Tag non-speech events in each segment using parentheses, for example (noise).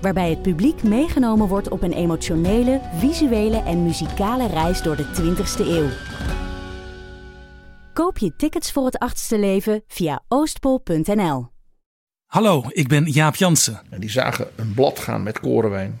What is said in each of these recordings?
Waarbij het publiek meegenomen wordt op een emotionele, visuele en muzikale reis door de 20ste eeuw. Koop je tickets voor het achtste leven via oostpol.nl. Hallo, ik ben Jaap Jansen. En die zagen een blad gaan met korenwijn.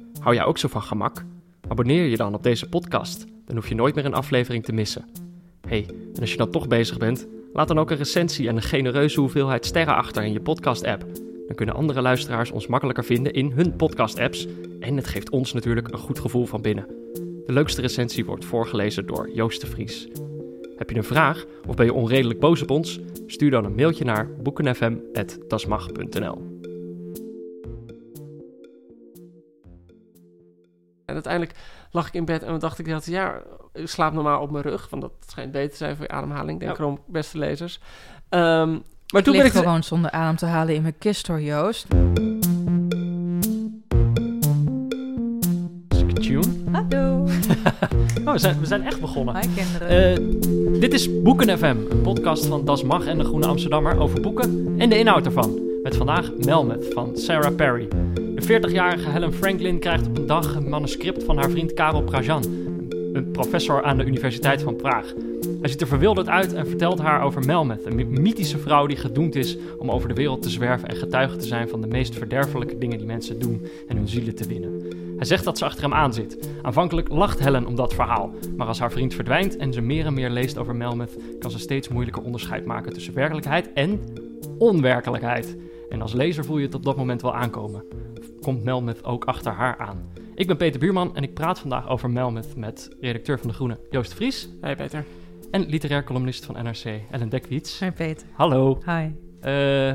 Hou jij ook zo van gemak? Abonneer je dan op deze podcast, dan hoef je nooit meer een aflevering te missen. hey, en als je dan toch bezig bent, laat dan ook een recensie en een genereuze hoeveelheid sterren achter in je podcast-app. Dan kunnen andere luisteraars ons makkelijker vinden in hun podcast-apps en het geeft ons natuurlijk een goed gevoel van binnen. De leukste recensie wordt voorgelezen door Joost de Vries. Heb je een vraag of ben je onredelijk boos op ons? Stuur dan een mailtje naar boekenfm.dasmag.nl. En uiteindelijk lag ik in bed en dacht ik dat ja, ik slaap normaal op mijn rug, want dat schijnt beter te zijn voor je ademhaling, denk ik, ja. beste lezers. Um, maar toen ik ben ik gewoon zonder adem te halen in mijn kist hoor, Joost. Tune. Hallo. (laughs) oh, we, zijn, we zijn echt begonnen. Hi kinderen. Uh, dit is Boeken FM, een podcast van Das Mag en de Groene Amsterdammer over boeken en de inhoud ervan. Met vandaag Melmoth van Sarah Perry. De 40-jarige Helen Franklin krijgt op een dag een manuscript van haar vriend Karel Prajan, een professor aan de Universiteit van Praag. Hij ziet er verwilderd uit en vertelt haar over Melmoth, een mythische vrouw die gedoemd is om over de wereld te zwerven en getuige te zijn van de meest verderfelijke dingen die mensen doen en hun zielen te winnen. Hij zegt dat ze achter hem aan zit. Aanvankelijk lacht Helen om dat verhaal, maar als haar vriend verdwijnt en ze meer en meer leest over Melmoth, kan ze steeds moeilijker onderscheid maken tussen werkelijkheid en onwerkelijkheid. En als lezer voel je het op dat moment wel aankomen. Komt Melmoth ook achter haar aan. Ik ben Peter Buurman en ik praat vandaag over Melmoth met redacteur van De Groene Joost Vries. Hey Peter. En literair columnist van NRC Ellen Dekwiets. Hey Peter. Hallo. Hi. Uh,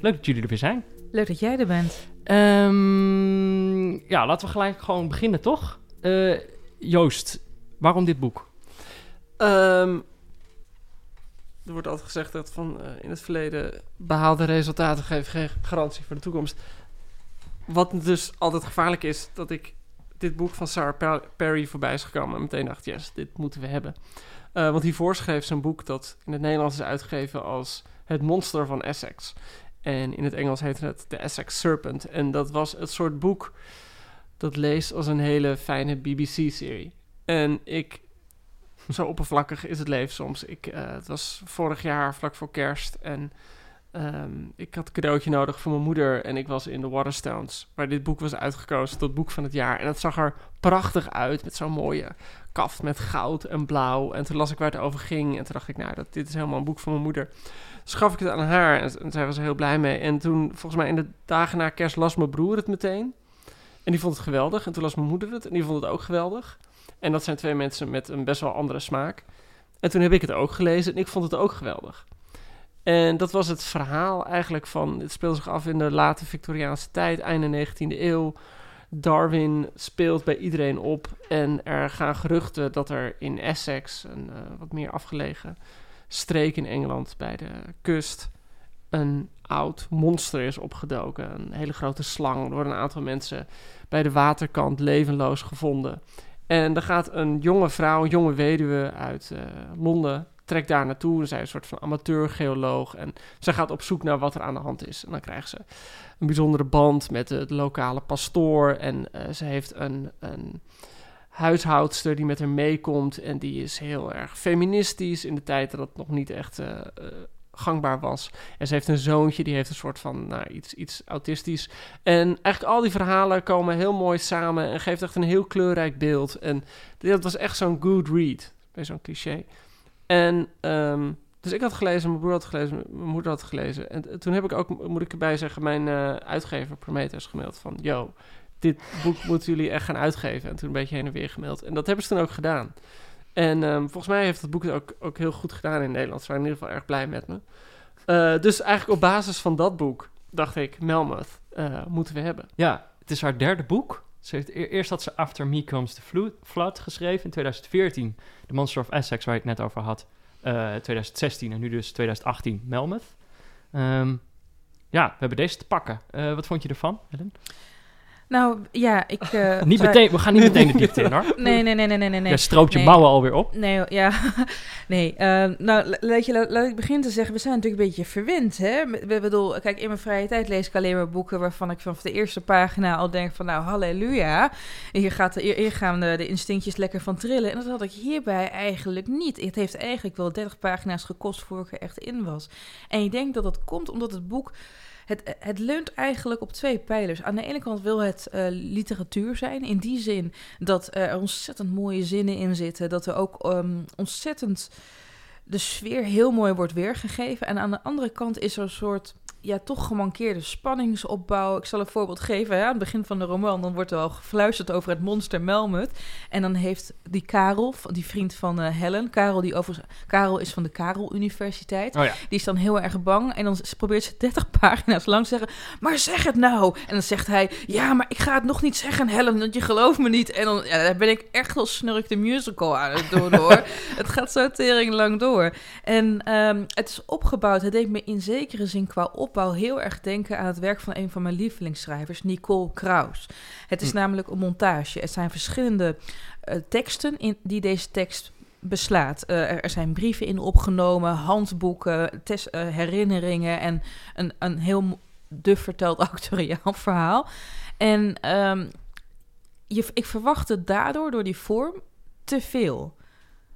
leuk dat jullie er weer zijn. Leuk dat jij er bent. Um, ja, laten we gelijk gewoon beginnen, toch? Uh, Joost, waarom dit boek? Um, er wordt altijd gezegd dat van uh, in het verleden behaalde resultaten geven geen garantie voor de toekomst. Wat dus altijd gevaarlijk is, dat ik dit boek van Sarah Perry voorbij is gekomen en meteen dacht, yes, dit moeten we hebben. Uh, want hiervoor schreef ze een boek dat in het Nederlands is uitgegeven als Het Monster van Essex. En in het Engels heette het The Essex Serpent. En dat was het soort boek dat leest als een hele fijne BBC-serie. En ik zo oppervlakkig is het leven soms. Ik, uh, het was vorig jaar vlak voor kerst en um, ik had een cadeautje nodig voor mijn moeder en ik was in de Waterstones, waar dit boek was uitgekozen tot boek van het jaar. En het zag er prachtig uit met zo'n mooie kaft met goud en blauw. En toen las ik waar het over ging en toen dacht ik, nou, dat, dit is helemaal een boek van mijn moeder. Dus gaf ik het aan haar en, en zij was er heel blij mee. En toen, volgens mij in de dagen na kerst, las mijn broer het meteen. En die vond het geweldig. En toen las mijn moeder het en die vond het ook geweldig. En dat zijn twee mensen met een best wel andere smaak. En toen heb ik het ook gelezen en ik vond het ook geweldig. En dat was het verhaal eigenlijk van... Het speelde zich af in de late Victoriaanse tijd, einde 19e eeuw. Darwin speelt bij iedereen op. En er gaan geruchten dat er in Essex, een uh, wat meer afgelegen streek in Engeland bij de kust... een oud monster is opgedoken. Een hele grote slang. Worden een aantal mensen bij de waterkant levenloos gevonden. En er gaat een jonge vrouw, een jonge weduwe uit uh, Londen, trekt daar naartoe. Zij is een soort van amateurgeoloog. En zij gaat op zoek naar wat er aan de hand is. En dan krijgt ze een bijzondere band met de, lokale pastoor. En uh, ze heeft een, een huishoudster die met haar meekomt. En die is heel erg feministisch in de tijd dat het nog niet echt uh, gangbaar was. En ze heeft een zoontje, die heeft een soort van nou, iets, iets autistisch. En eigenlijk al die verhalen komen heel mooi samen en geeft echt een heel kleurrijk beeld. En dat was echt zo'n good read, bij zo'n cliché. En ehm, dus ik had gelezen, mijn broer had gelezen, mijn moeder had gelezen. En t- toen heb ik ook, moet ik erbij zeggen, mijn eh, uitgever Prometheus gemaild van... Yo, dit boek (laughs) moeten jullie echt gaan uitgeven. En toen een beetje heen en weer gemaild. En dat hebben ze toen ook gedaan. En ehm, volgens mij heeft het boek het ook, ook heel goed gedaan in Nederland. Ze waren in ieder geval erg blij met me. Eh, dus eigenlijk op basis van dat boek dacht ik, Melmoth eh, moeten we hebben. Ja, het is haar derde boek. Ze heeft, e- eerst had ze After Me Comes the Flood geschreven in 2014. The Monster of Essex, waar je het net over had. eh 2016 en nu dus 2018 Melmoth. Ehm, ja, we hebben deze te pakken. Eh, wat vond je ervan, Helen? Nou, ja, ik... (laughs) eh, Niet meteen, we gaan niet meteen de diepte in, hoor. (laughs) Nee, nee, nee, nee, nee, nee. Jij stroopt je Nee. mouwen alweer op. Nee, ja. (laughs) nee, ehm, nou, la- laat, je, la- laat ik beginnen te zeggen, we zijn natuurlijk een beetje verwend, hè? Ik bedoel, kijk, in mijn vrije tijd lees ik alleen maar boeken waarvan ik vanaf de eerste pagina al denk van, nou, halleluja. Hier, gaat hier, hier gaan de, de instinctjes lekker van trillen. En dat had ik hierbij eigenlijk niet. Het heeft eigenlijk wel 30 pagina's gekost voor ik er echt in was. En ik denk dat dat komt omdat het boek... Het, het leunt eigenlijk op twee pijlers. Aan de ene kant wil het eh, literatuur zijn. In die zin dat er ontzettend mooie zinnen in zitten. Dat er ook ehm, ontzettend de sfeer heel mooi wordt weergegeven. En aan de andere kant is er een soort ja, toch gemankeerde spanningsopbouw. Ik zal een voorbeeld geven. Aan het begin van de roman dan wordt er al gefluisterd over het monster Melmoth. En dan heeft die Karel, die vriend van eh, Helen... Karel, die over, Karel is van de Karel Universiteit. Oh ja. Die is dan heel erg bang. En dan probeert ze 30 (laughs) pagina's lang te zeggen... Maar zeg het nou! En dan zegt hij... Ja, maar ik ga het nog niet zeggen, Helen, want je gelooft me niet. En dan ja, daar ben ik echt wel snurk de musical aan het doen, (laughs) hoor. het gaat zo tering lang door. En ehm, het is opgebouwd. Het deed me in zekere zin qua opbouw heel erg denken aan het werk van een van mijn lievelingsschrijvers, Nicole Kraus. Het is Hm. namelijk een montage. Het zijn verschillende eh, teksten in, die deze tekst beslaat. Eh, er, er zijn brieven in opgenomen, handboeken, tes- eh, herinneringen en een, een heel duf verteld (laughs) actoriaal verhaal. En ehm, je, ik verwachtte daardoor, door die vorm, te veel.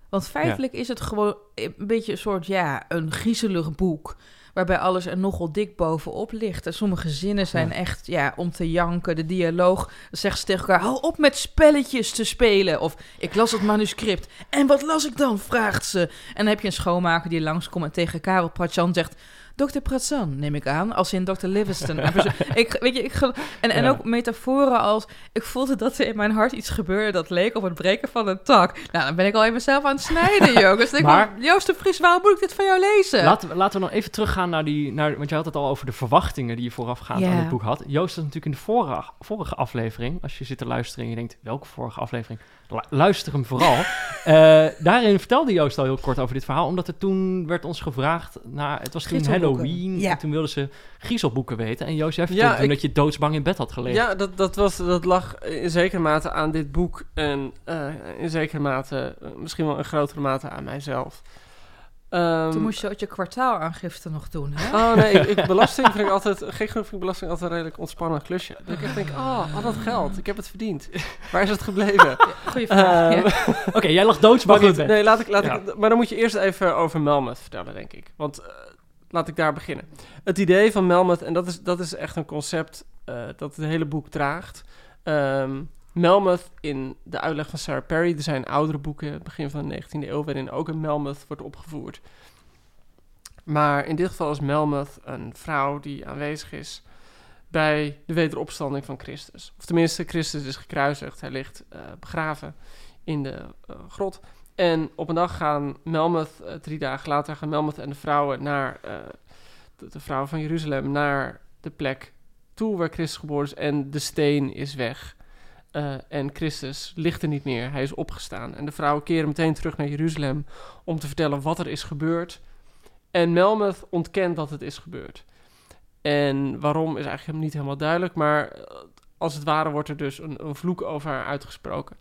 Want feitelijk is het gewoon een beetje een soort, ja, een griezelig boek. Waarbij alles er nogal dik bovenop ligt. En sommige zinnen zijn Ja. echt ja, om te janken. De dialoog zegt ze tegen elkaar: hou op met spelletjes te spelen. Of ik las het manuscript. En wat las ik dan? vraagt ze. En dan heb je een schoonmaker die langskomt en tegen Karel Pratjan zegt. Dr. Pratsan, neem ik aan, als in Dr. Livingston. (laughs) Ik, weet je, ik, en, en Ja. ook metaforen als... Ik voelde dat er in mijn hart iets gebeurde dat leek op het breken van een tak. Nou, dan ben ik al in mezelf aan het snijden, (laughs) jongens. Ik Maar- Joost de Vries, waarom moet ik dit van jou lezen? Laten we, laten we nog even teruggaan naar die... Naar, want je had het al over de verwachtingen die je voorafgaand Ja. aan het boek had. Joost had natuurlijk in de vorige, vorige aflevering... Als je zit te luisteren en je denkt, welke vorige aflevering? Lu- Luister hem vooral. (laughs) Eh, daarin vertelde Joost al heel kort over dit verhaal. Omdat er toen werd ons gevraagd... naar het was toen. Halloween. Ja. En toen wilden ze griezelboeken weten. En Joost, jij Ja, toen ik- dat je doodsbang in bed had gelegen. Ja, dat, dat, was, dat lag in zekere mate aan dit boek en eh, in zekere mate, eh, misschien wel in grotere mate aan mijzelf. Ehm, Toen moest je ook je kwartaalaangifte nog doen, hè? Oh nee, ik, ik- (laughs) belasting vind ik altijd, gek genoeg vind ik belasting altijd een redelijk ontspannen klusje. Dat ik echt denk, oh, al dat geld, ik heb het verdiend. Waar is het gebleven? (laughs) Goeie vraag. Ehm, ja. (laughs) Oké, jij lag doodsbang in bed. nee, laat ik, laat Ja. ik, maar dan moet je eerst even over Melmoth vertellen, denk ik. Want eh, laat ik daar beginnen. Het idee van Melmoth, en dat is, dat is echt een concept eh, dat het hele boek draagt. Ehm Melmoth in de uitleg van Sarah Perry, er zijn oudere boeken, begin van de 19e eeuw, waarin ook een Melmoth wordt opgevoerd. Maar in dit geval is Melmoth een vrouw die aanwezig is bij de wederopstanding van Christus. Of tenminste, Christus is gekruisigd. Hij ligt eh, begraven in de eh, grot. En op een dag gaan Melmoth, eh, drie dagen later, gaan Melmoth en de vrouwen naar de vrouwen van Jeruzalem naar de plek toe waar Christus geboren is. En de steen is weg. Eh, en Christus ligt er niet meer. Hij is opgestaan. En de vrouwen keren meteen terug naar Jeruzalem om te vertellen wat er is gebeurd. En Melmoth ontkent dat het is gebeurd. En waarom is eigenlijk niet helemaal duidelijk, maar eh, als het ware wordt er dus een, vloek over haar uitgesproken.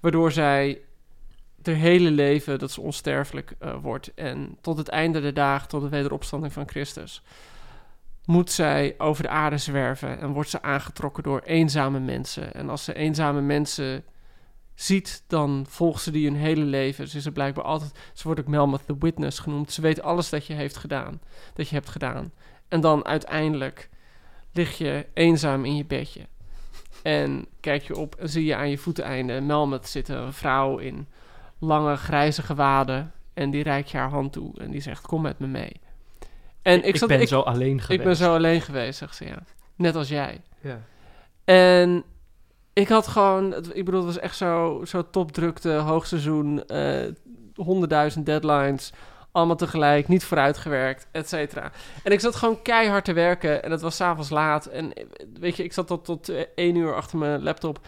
Waardoor zij haar hele leven, dat ze onsterfelijk eh, wordt. En tot het einde der dagen, tot de wederopstanding van Christus, moet zij over de aarde zwerven en wordt ze aangetrokken door eenzame mensen. En als ze eenzame mensen ziet, dan volgt ze die hun hele leven. Ze is er blijkbaar altijd. Ze wordt ook Melmoth the Witness genoemd. Ze weet alles dat je heeft gedaan, dat je hebt gedaan. En dan uiteindelijk lig je eenzaam in je bedje. En kijk je op en zie je aan je voeteneinde Melmoth zitten, een vrouw in lange grijze gewaden. En die reikt je haar hand toe en die zegt: Kom met me mee. En ik, ik zat, ben ik, zo alleen geweest. ik ben zo alleen geweest, zegt ze ja. Net als jij. Ja. En ik had gewoon, ik bedoel, het was echt zo, zo topdrukte, hoogseizoen, eh honderdduizend deadlines, allemaal tegelijk, niet vooruitgewerkt, et cetera. En ik zat gewoon keihard te werken en het was s'avonds laat. En eh, weet je, ik zat tot, tot eh, één uur achter mijn laptop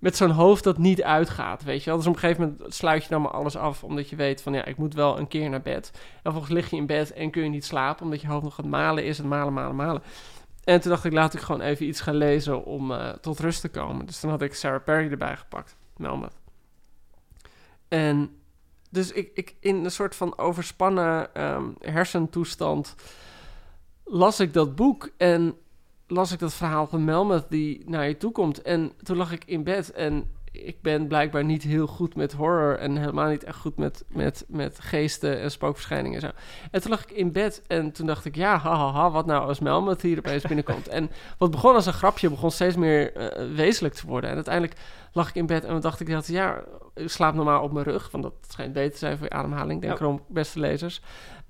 met zo'n hoofd dat niet uitgaat, weet je wel. Dus op een gegeven moment sluit je dan maar alles af, omdat je weet van, ja, ik moet wel een keer naar bed. En vervolgens lig je in bed en kun je niet slapen, omdat je hoofd nog aan het malen is, het malen, malen, malen. En toen dacht ik, laat ik gewoon even iets gaan lezen om eh, tot rust te komen. Dus toen had ik Sarah Perry erbij gepakt, Melmoth. En dus ik, ik in een soort van overspannen ehm, hersentoestand las ik dat boek en las ik dat verhaal van Melmoth die naar je toe komt. En toen lag ik in bed en ik ben blijkbaar niet heel goed met horror en helemaal niet echt goed met, met, met geesten en spookverschijningen en zo. En toen lag ik in bed en toen dacht ik, ja, hahaha, ha, ha, wat nou als Melmoth hier opeens binnenkomt. En wat begon als een grapje, begon steeds meer eh, wezenlijk te worden. En uiteindelijk lag ik in bed en dacht ik, dat, ja, ik slaap normaal op mijn rug, want dat schijnt beter te zijn voor je ademhaling, denk ik Ja. erom, beste lezers.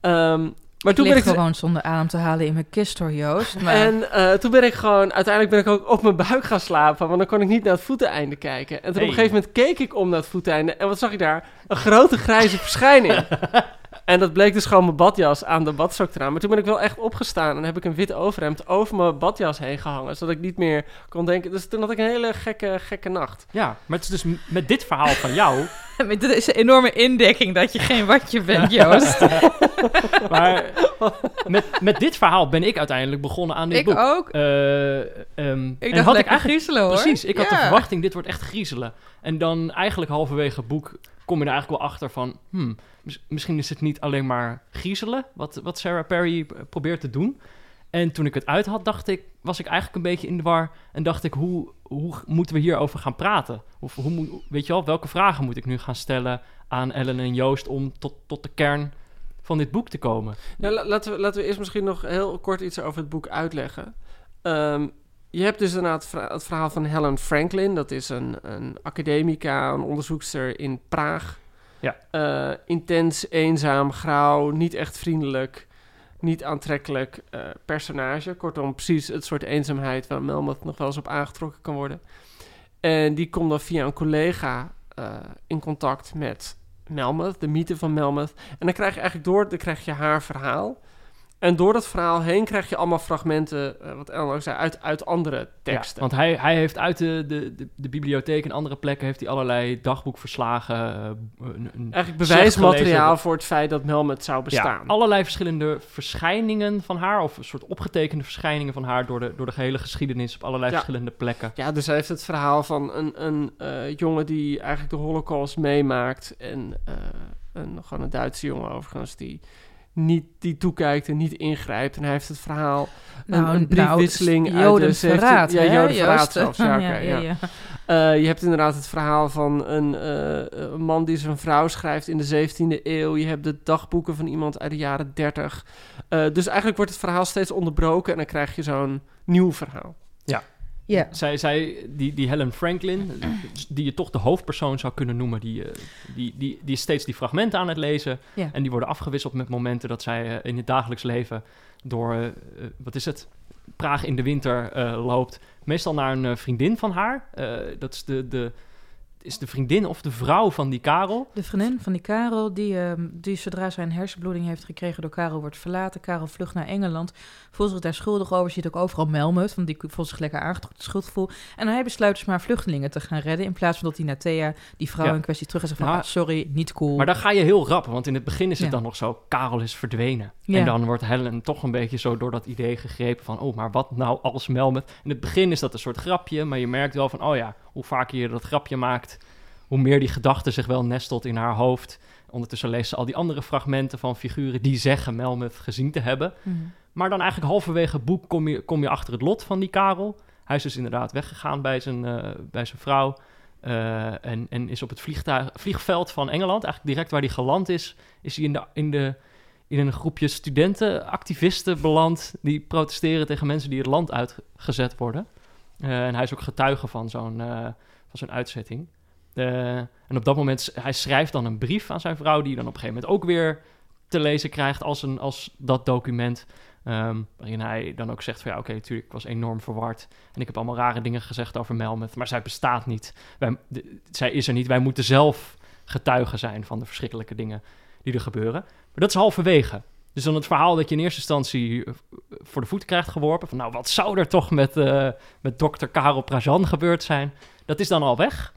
Ehm, maar Ik toen ben ik... gewoon zonder adem te halen in mijn kist hoor, Joost. Maar En eh, toen ben ik gewoon, uiteindelijk ben ik ook op mijn buik gaan slapen, want dan kon ik niet naar het voeteneinde kijken. En toen op een gegeven moment keek ik om naar het voeteinde en wat zag ik daar? Een grote grijze verschijning. (laughs) en dat bleek dus gewoon mijn badjas aan de badstok te raam. Maar toen ben ik wel echt opgestaan en heb ik een wit overhemd over mijn badjas heen gehangen, zodat ik niet meer kon denken. Dus toen had ik een hele gekke, gekke nacht. Ja, maar het is dus met dit verhaal van jou. (laughs) met deze enorme indekking dat je geen watje bent, Joost. (laughs) Maar met, met dit verhaal ben ik uiteindelijk begonnen aan dit ik boek. ook. Eh, ehm, Ik en dacht had ik eigenlijk griezelen hoor. Precies, ik had de verwachting, dit wordt echt griezelen. En dan eigenlijk halverwege het boek kom je er eigenlijk wel achter van... Hmm, mis- misschien is het niet alleen maar griezelen, wat, wat Sarah Perry p- probeert te doen. En toen ik het uit had, dacht ik, was ik eigenlijk een beetje in de war. En dacht ik, hoe, hoe moeten we hierover gaan praten? Of hoe moet, weet je wel, welke vragen moet ik nu gaan stellen aan Ellen en Joost... om tot, tot de kern van dit boek te komen? Nou, la- laten, we, laten we eerst misschien nog heel kort iets over het boek uitleggen. Ehm, je hebt dus inderdaad het verha- het verhaal van Helen Franklin. Dat is een, een academica, een onderzoekster in Praag. Ja. Eh, intens, eenzaam, grauw, niet echt vriendelijk, niet aantrekkelijk eh, personage. Kortom, precies het soort eenzaamheid waar Melmoth nog wel eens op aangetrokken kan worden. En die komt dan via een collega eh, in contact met Melmoth, de mythe van Melmoth. En dan krijg je eigenlijk door, dan krijg je haar verhaal. En door dat verhaal heen krijg je allemaal fragmenten, eh, wat Ellen ook zei, uit, uit andere teksten. Ja, want hij, hij heeft uit de, de, de, de bibliotheek en andere plekken heeft hij allerlei dagboekverslagen. een, een Eigenlijk bewijsmateriaal voor het feit dat Melmoth zou bestaan. Ja, allerlei verschillende verschijningen van haar, of een soort opgetekende verschijningen van haar door de, door de gehele geschiedenis op allerlei Ja. verschillende plekken. Ja, dus hij heeft het verhaal van een, een eh, jongen die eigenlijk de holocaust meemaakt. En een, gewoon een Duitse jongen overigens, die niet die toekijkt en niet ingrijpt. En hij heeft het verhaal, een, Nou, een briefwisseling nou, uit de Joden 17 verraad, Ja, zelfs. Ja, (laughs) oké, ja, ja. ja, ja. Eh, je hebt inderdaad het verhaal van een, eh, een man die zijn vrouw schrijft in de 17e eeuw. Je hebt de dagboeken van iemand uit de jaren 30. Eh, dus eigenlijk wordt het verhaal steeds onderbroken en dan krijg je zo'n nieuw verhaal. Ja. Zij, zij die, die Helen Franklin, die je toch de hoofdpersoon zou kunnen noemen, die, eh, die, die, die is steeds die fragmenten aan het lezen. Ja. En die worden afgewisseld met momenten dat zij eh, in het dagelijks leven door, eh, wat is het, Praag in de winter loopt. Meestal naar een vriendin van haar. Dat is de, de, is de vriendin of de vrouw van die Karel. De vriendin van die Karel, die, ehm, die zodra zij een hersenbloeding heeft gekregen door Karel, wordt verlaten. Karel vlucht naar Engeland, voelt zich daar schuldig over, ziet ook overal Melmoth, want die voelt zich lekker aangetrokken, schuldgevoel. En hij besluit dus maar vluchtelingen te gaan redden, in plaats van dat hij naar Thea, die vrouw Ja. in kwestie, terug en zegt van, Nou, ah, sorry, niet cool. Maar dan ga je heel rap, want in het begin is het Ja. dan nog zo, Karel is verdwenen. Ja. En dan wordt Helen toch een beetje zo door dat idee gegrepen van, oh, maar wat nou als Melmoth? In het begin is dat een soort grapje, maar je merkt wel van, oh ja, hoe vaker je dat grapje maakt, hoe meer die gedachte zich wel nestelt in haar hoofd. Ondertussen leest ze al die andere fragmenten van figuren die zeggen Melmoth gezien te hebben. Mhm. Maar dan eigenlijk halverwege het boek kom je, kom je achter het lot van die Karel. Hij is dus inderdaad weggegaan bij zijn, eh, bij zijn vrouw. Eh, en, en is op het vliegtuig, vliegveld van Engeland, eigenlijk direct waar hij geland is, is hij in, de, in, de, in een groepje studentenactivisten beland die protesteren tegen mensen die het land uitgezet worden. Eh, en hij is ook getuige van zo'n eh, van zo'n uitzetting. Eh, en op dat moment, hij schrijft dan een brief aan zijn vrouw, die dan op een gegeven moment ook weer te lezen krijgt als, een, als dat document. ehm, waarin hij dan ook zegt van ja, oké, natuurlijk, ik was enorm verward. En ik heb allemaal rare dingen gezegd over Melmoth, maar zij bestaat niet. Wij, zij is er niet. Wij moeten zelf getuigen zijn van de verschrikkelijke dingen die er gebeuren. Maar dat is halverwege. Dus dan het verhaal dat je in eerste instantie eh, voor de voet krijgt geworpen. Van nou, wat zou er toch met, eh, met dokter Karel Prajan gebeurd zijn? Dat is dan al weg.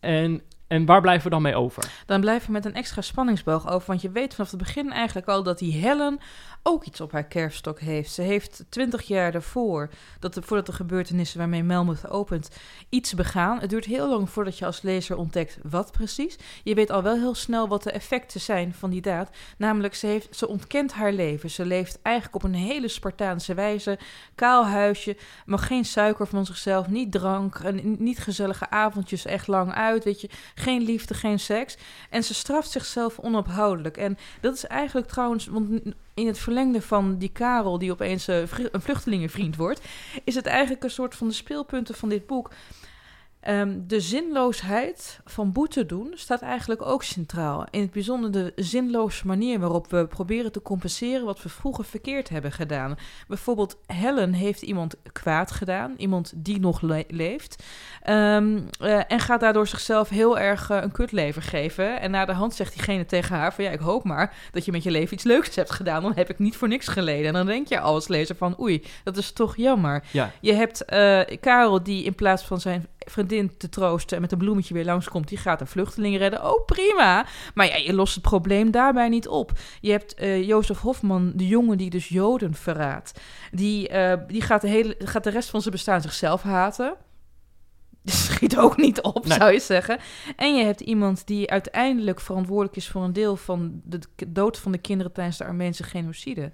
En, en waar blijven we dan mee over? Dan blijf je met een extra spanningsboog over. Want je weet vanaf het begin eigenlijk al dat die Helen ook iets op haar kerfstok heeft. Ze heeft twintig jaar daarvoor, dat voordat de gebeurtenissen waarmee Melmoth opent, iets begaan. Het duurt heel lang voordat je als lezer ontdekt wat precies. Je weet al wel heel snel wat de effecten zijn van die daad. Namelijk, ze, heeft, ze ontkent haar leven. Ze leeft eigenlijk op een hele Spartaanse wijze. Kaal huisje, mag geen suiker van zichzelf, niet drank, niet gezellige avondjes echt lang uit, weet je. Geen liefde, geen seks. En ze straft zichzelf onophoudelijk. En dat is eigenlijk trouwens, want in het verlengde van die Karel, die opeens eh, een vluchtelingenvriend wordt, is het eigenlijk een soort van de speelpunten van dit boek. Ehm, de zinloosheid van boete doen staat eigenlijk ook centraal. In het bijzonder de zinloze manier waarop we proberen te compenseren wat we vroeger verkeerd hebben gedaan. Bijvoorbeeld Helen heeft iemand kwaad gedaan, iemand die nog le- leeft. Ehm, eh, en gaat daardoor zichzelf heel erg eh, een kutleven geven. En na de hand zegt diegene tegen haar van ja, ik hoop maar dat je met je leven iets leuks hebt gedaan. Dan heb ik niet voor niks geleden. En dan denk je als lezer van oei, dat is toch jammer. Ja, Je hebt eh, Karel die in plaats van zijn vriendin te troosten en met een bloemetje weer langskomt, die gaat een vluchteling redden. Oh, prima. Maar ja, je lost het probleem daarbij niet op. Je hebt eh Jozef Hofman, de jongen die dus Joden verraadt. Die, eh, die gaat, de hele, gaat de rest van zijn bestaan zichzelf haten. (laughs) Schiet ook niet op, Nee. zou je zeggen. En je hebt iemand die uiteindelijk verantwoordelijk is voor een deel van de dood van de kinderen tijdens de Armeense genocide.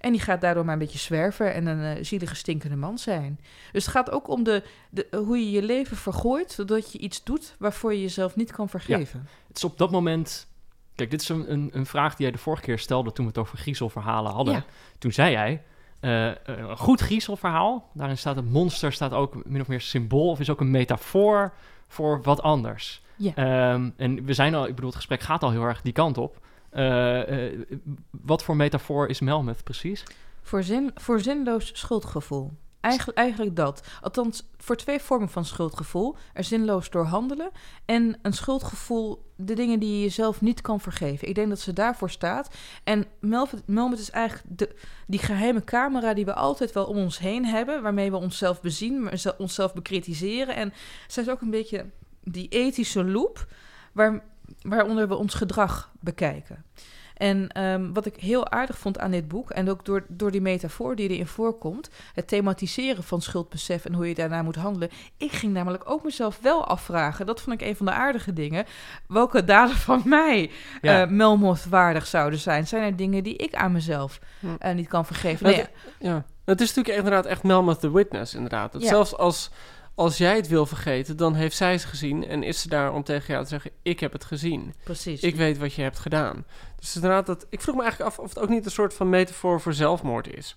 En die gaat daardoor maar een beetje zwerven en een eh, zielige, stinkende man zijn. Dus het gaat ook om de, de, hoe je je leven vergooit, zodat je iets doet waarvoor je jezelf niet kan vergeven. het is op dat moment... Kijk, dit is een, een, een vraag die jij de vorige keer stelde toen we het over griezelverhalen hadden. Ja. Toen zei jij, eh, een goed griezelverhaal, daarin staat het monster, staat ook min of meer symbool of is ook een metafoor voor wat anders. Ja. Ehm, en we zijn al, ik bedoel, het gesprek gaat al heel erg die kant op. Eh, eh, wat voor metafoor is Melmoth precies? Voor, zin, voor zinloos schuldgevoel. Eigenlijk, eigenlijk dat. Althans, voor twee vormen van schuldgevoel. Er zinloos door handelen en een schuldgevoel, de dingen die je jezelf niet kan vergeven. Ik denk dat ze daarvoor staat. En Melmoth is eigenlijk de, die geheime camera die we altijd wel om ons heen hebben, waarmee we onszelf bezien, onszelf bekritiseren. En zij is ook een beetje die ethische loop waar, waaronder we ons gedrag bekijken. En ehm, wat ik heel aardig vond aan dit boek, en ook door, door die metafoor die erin voorkomt, het thematiseren van schuldbesef en hoe je daarna moet handelen. Ik ging namelijk ook mezelf wel afvragen, dat vond ik een van de aardige dingen, welke daden van mij Ja. eh Melmoth waardig zouden zijn. Zijn er dingen die ik aan mezelf eh, niet kan vergeven? Het- Nee, Ja, het is natuurlijk inderdaad echt Melmoth the Witness, inderdaad. Dat Ja. Zelfs als, als jij het wil vergeten, dan heeft zij het gezien en is ze daar om tegen jou te zeggen, ik heb het gezien. precies. Ik weet wat je hebt gedaan. Dus inderdaad, dat, ik vroeg me eigenlijk af of het ook niet een soort van metafoor voor zelfmoord is.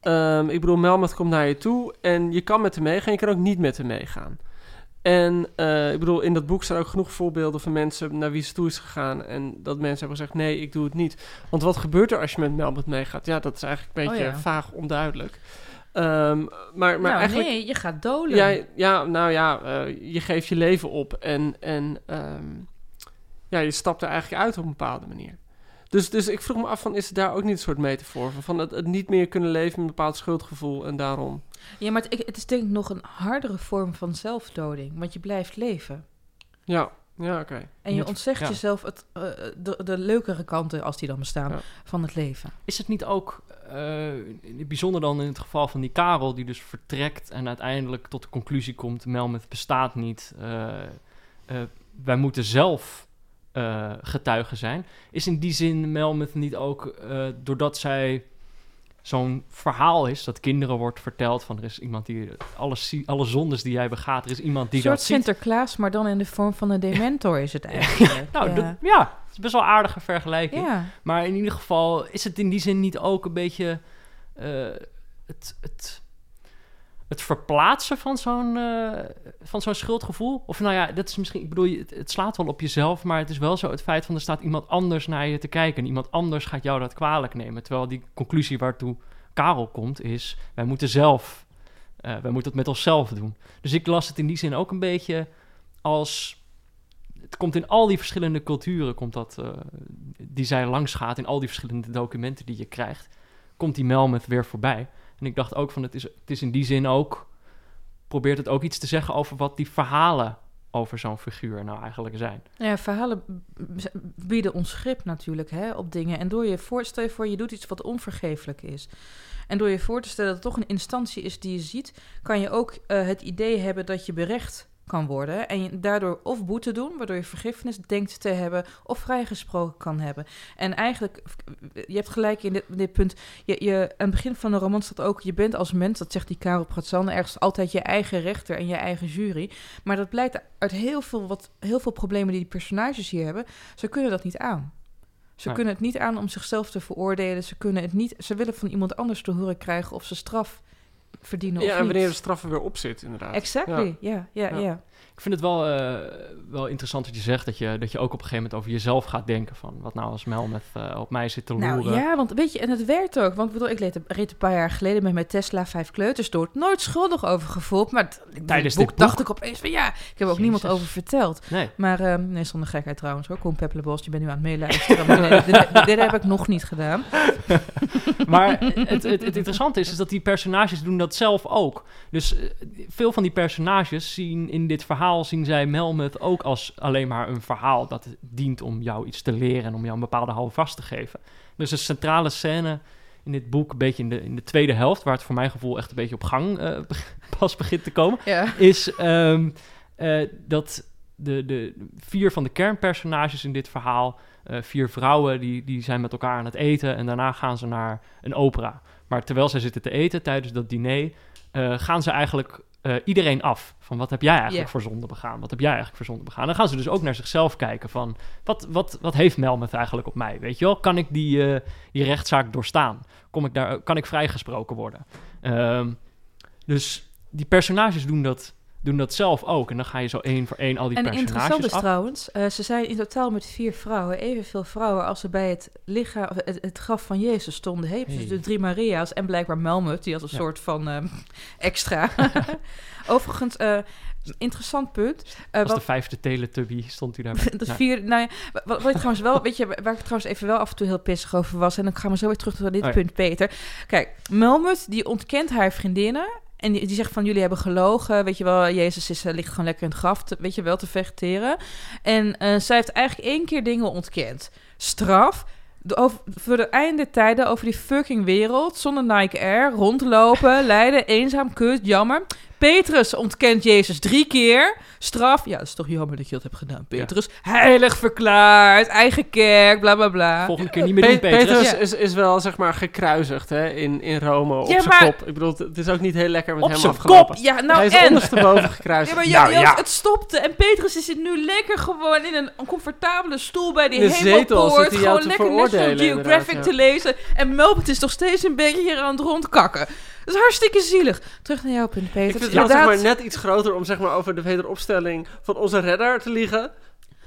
Ehm, ik bedoel, Melmoth komt naar je toe en je kan met hem meegaan, je kan ook niet met hem meegaan. En eh, ik bedoel, in dat boek staan ook genoeg voorbeelden van mensen naar wie ze toe is gegaan. En dat mensen hebben gezegd, nee, ik doe het niet. Want wat gebeurt er als je met Melmoth meegaat? Ja, dat is eigenlijk een Oh beetje ja. vaag onduidelijk. Ehm, maar maar nou, eigenlijk... nee, je gaat dolen. Ja, ja, nou ja, eh, je geeft je leven op en, en ehm, ja, je stapt er eigenlijk uit op een bepaalde manier. Dus, dus ik vroeg me af van, is er daar ook niet een soort metafoor van? Van het, het niet meer kunnen leven met een bepaald schuldgevoel en daarom... Ja, maar het, het is denk ik nog een hardere vorm van zelfdoding, want je blijft leven. Ja, ja, oké. En je ontzegt ja. jezelf het, eh, de, de leukere kanten, als die dan bestaan, Ja. van het leven. Is het niet ook, eh, bijzonder dan in het geval van die Karel, die dus vertrekt en uiteindelijk tot de conclusie komt: Melmoth bestaat niet. eh, eh, wij moeten zelf eh, getuigen zijn. Is in die zin Melmoth niet ook, eh, doordat zij zo'n verhaal is dat kinderen wordt verteld van er is iemand die alle, zie- alle zondes die jij begaat, er is iemand die Een soort dat ziet. Sinterklaas, maar dan in de vorm van een (laughs) dementor is het eigenlijk. Nou, ja. dat- ja, het is best wel aardige vergelijking. ja. Maar in ieder geval is het in die zin niet ook een beetje eh, het, het, het verplaatsen van zo'n, eh, van zo'n schuldgevoel? Of nou ja, dat is misschien, ik bedoel, het, het slaat wel op jezelf, maar het is wel zo het feit van er staat iemand anders naar je te kijken en iemand anders gaat jou dat kwalijk nemen. Terwijl die conclusie waartoe Karel komt is, wij moeten zelf, eh, wij moeten het met onszelf doen. Dus ik las het in die zin ook een beetje als het komt in al die verschillende culturen, komt dat, eh, die zij langs gaat, in al die verschillende documenten die je krijgt, komt die Melmoth weer voorbij. En ik dacht ook van, het is, het is in die zin ook, probeert het ook iets te zeggen over wat die verhalen over zo'n figuur nou eigenlijk zijn. Ja, verhalen bieden ons grip natuurlijk hè, op dingen. En door je voor, stel je voor, je doet iets wat onvergeeflijk is. En door je voor te stellen dat het toch een instantie is die je ziet, kan je ook eh, het idee hebben dat je berecht kan worden. En je daardoor of boete doen, waardoor je vergiffenis denkt te hebben, of vrijgesproken kan hebben. En eigenlijk, je hebt gelijk in dit, dit punt. Je, je, aan het begin van de roman staat ook, je bent als mens, dat zegt die Karel Pratzan, ergens altijd je eigen rechter en je eigen jury. Maar dat blijkt uit heel veel, wat, heel veel problemen die die personages hier hebben. Ze kunnen dat niet aan. Ze Nee. kunnen het niet aan om zichzelf te veroordelen. Ze, kunnen het niet, ze willen van iemand anders te horen krijgen of ze straf verdienen Ja, of en niet. wanneer de straf er weer op zit, inderdaad. Exactly, ja, ja, ja. Ik vind het wel, eh, wel interessant wat je zegt, dat je, dat je ook op een gegeven moment over jezelf gaat denken van, wat nou als Melmoth eh, op mij zit te loeren. Nou ja, want weet je, en het werkt ook. Want ik bedoel, ik reed, reed een paar jaar geleden met mijn Tesla vijf kleuters door. Nooit schuldig over gevoeld. Maar Tijdens dit boek boek? dacht ik opeens van ja, ik heb ook niemand over verteld. Nee. Maar eh, nee, zonder gekheid trouwens hoor. Koen Peppelenbos, je bent nu aan het meeluisteren. Maar nee, dit, dit heb ik nog niet gedaan. (laughs) Maar het, het, het interessante is, is dat die personages doen dat zelf ook. Dus eh, veel van die personages zien in dit verhaal, zien zij Melmoth ook als alleen maar een verhaal dat dient om jou iets te leren en om jou een bepaalde houvast te geven. Dus een centrale scène in dit boek, een beetje in de, in de tweede helft, waar het voor mijn gevoel echt een beetje op gang eh, (laughs) pas begint te komen, Ja. is ehm, eh, dat de, de vier van de kernpersonages in dit verhaal, eh, vier vrouwen, die, die zijn met elkaar aan het eten en daarna gaan ze naar een opera. Maar terwijl zij zitten te eten tijdens dat diner, gaan ze eigenlijk eh, iedereen af. Van wat heb jij eigenlijk voor zonde begaan? Wat heb jij eigenlijk voor zonde begaan? Dan gaan ze dus ook naar zichzelf kijken van wat, wat, wat heeft Melmoth eigenlijk op mij? Weet je wel? Kan ik die, eh, die rechtszaak doorstaan? Kom ik daar, kan ik vrijgesproken worden? Ehm, dus die personages doen dat, doen dat zelf ook. En dan ga je zo één voor één al die En interessant personages is af. trouwens, eh, ze zijn in totaal met vier vrouwen, evenveel vrouwen als ze bij het, lichaam, het, het graf van Jezus stonden. Hè? Dus de drie Maria's en blijkbaar Melmoth, die als een Ja. soort van ehm, (laughs) extra. (laughs) Overigens, eh, interessant punt. Eh, Als wat- de vijfde Teletubby stond u daarbij. (laughs) Ja. vier, nou ja, wat, wat ik trouwens wel, weet je, waar ik trouwens even wel af en toe heel pissig over was, en dan gaan we zo weer terug naar dit Oh ja. punt, Peter. Kijk, Melmoth, die ontkent haar vriendinnen, en die, zegt van, jullie hebben gelogen, weet je wel, Jezus is, eh, ligt gewoon lekker in het graf, te- weet je wel, te vegeteren. En eh, zij heeft eigenlijk één keer dingen ontkend. Straf, de, over, voor de einde tijden over die fucking wereld, zonder Nike Air, rondlopen, (laughs) lijden, eenzaam, kut, jammer. Petrus ontkent Jezus drie keer. Straf, ja, dat is toch jammer dat je dat hebt gedaan, Petrus. Heilig verklaard, eigen kerk, bla bla bla. Volgende keer niet meer doen, Pe- Petrus. Petrus Ja. is, is wel, zeg maar, gekruisigd hè, in, in Rome op Ja, zijn maar- kop. Ik bedoel, het is ook niet heel lekker met Op hem zijn afgelopen. Ja, nou Hij is en... ondersteboven (laughs) Ja, gekruisigd. maar nou, ja, het stopte. En Petrus is nu lekker gewoon in een comfortabele stoel bij die de hemelpoort. Gewoon te lekker National Geographic te lezen. En Melbourne is nog steeds een beetje hier aan het rondkakken. Dat is hartstikke zielig. Terug naar jouw punt, Peter. Ik vind het Inderdaad, zeg maar, net iets groter om zeg maar, over de wederopstelling van onze redder te liegen.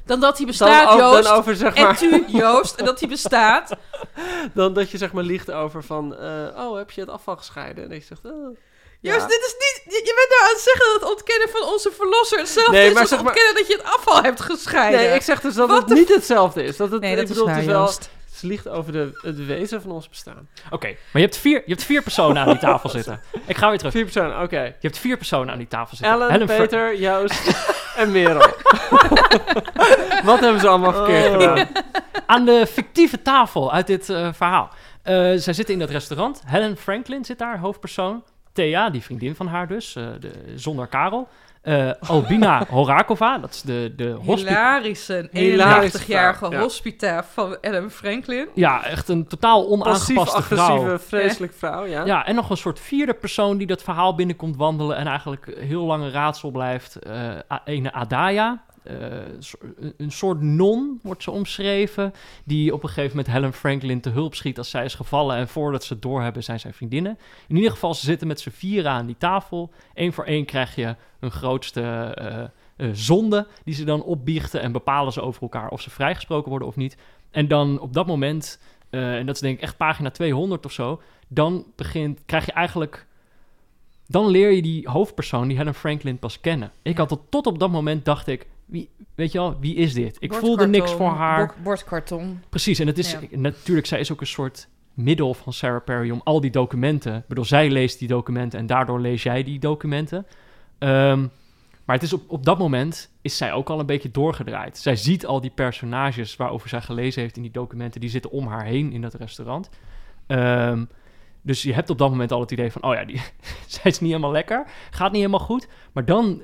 dan dat hij Dan, bestaat, over, Joost. dan, over, zeg En maar, tu, Joost. En dat hij bestaat. (laughs) dan dat je zeg maar, liegt over van... eh, oh, heb je het afval gescheiden? En je zegt... Oh, ja. Joost, dit is niet... Je, je bent nou aan het zeggen dat het ontkennen van onze verlosser hetzelfde Nee, is maar als zeg maar- ontkennen dat je het afval hebt gescheiden. Nee, ik zeg dus dat What het niet hetzelfde is. Dat het, Nee, dat ik is waar, wel, Joost. Ze liegt over de, het wezen van ons bestaan. Oké, maar je hebt, vier, je hebt vier personen aan die tafel (laughs) zitten. Ik ga weer terug. Vier personen, oké. Je hebt vier personen aan die tafel zitten. Ellen, Helen Peter, Joost (laughs) en Merel. (laughs) Wat hebben ze allemaal verkeerd gedaan? aan de fictieve tafel uit dit eh, verhaal. Eh, zij zitten in dat restaurant. Helen Franklin zit daar, hoofdpersoon. Thea, die vriendin van haar dus, eh, de, zonder Karel. Eh, Albina (laughs) Horakova, dat is de, de Hilarische, Hilarische 81-jarige vrouw, ja. hospita van Ellen Franklin. Ja, echt een totaal onaangepaste vrouw. Passief-agressieve, vreselijk vrouw, ja. Ja, en nog een soort vierde persoon die dat verhaal binnenkomt wandelen en eigenlijk heel lang een raadsel blijft. Eh ene Adaya, een- een soort non wordt ze omschreven, die op een gegeven moment Helen Franklin te hulp schiet als zij is gevallen. En voordat ze het doorhebben zijn zij vriendinnen. In ieder geval, ze zitten met z'n vieren aan die tafel. Eén voor één krijg je hun grootste eh, eh, zonde die ze dan opbiechten en bepalen ze over elkaar of ze vrijgesproken worden of niet. En dan op dat moment, eh, en dat is denk ik echt pagina 200 of zo, dan begint, krijg je eigenlijk, dan leer je die hoofdpersoon, die Helen Franklin, pas kennen. Ik had het tot op dat moment, dacht ik, wie, weet je wel, wie is dit? Ik voelde niks voor haar. Bord- Bordkarton. Precies, en het is Ja. natuurlijk, zij is ook een soort middel van Sarah Perry om al die documenten. Ik bedoel, zij leest die documenten en daardoor lees jij die documenten. Ehm, maar het is op, op dat moment is zij ook al een beetje doorgedraaid. Zij ziet al die personages waarover zij gelezen heeft in die documenten, die zitten om haar heen in dat restaurant. Ehm, dus je hebt op dat moment al het idee van, oh ja, die, (laughs) zij is niet helemaal lekker, gaat niet helemaal goed. Maar dan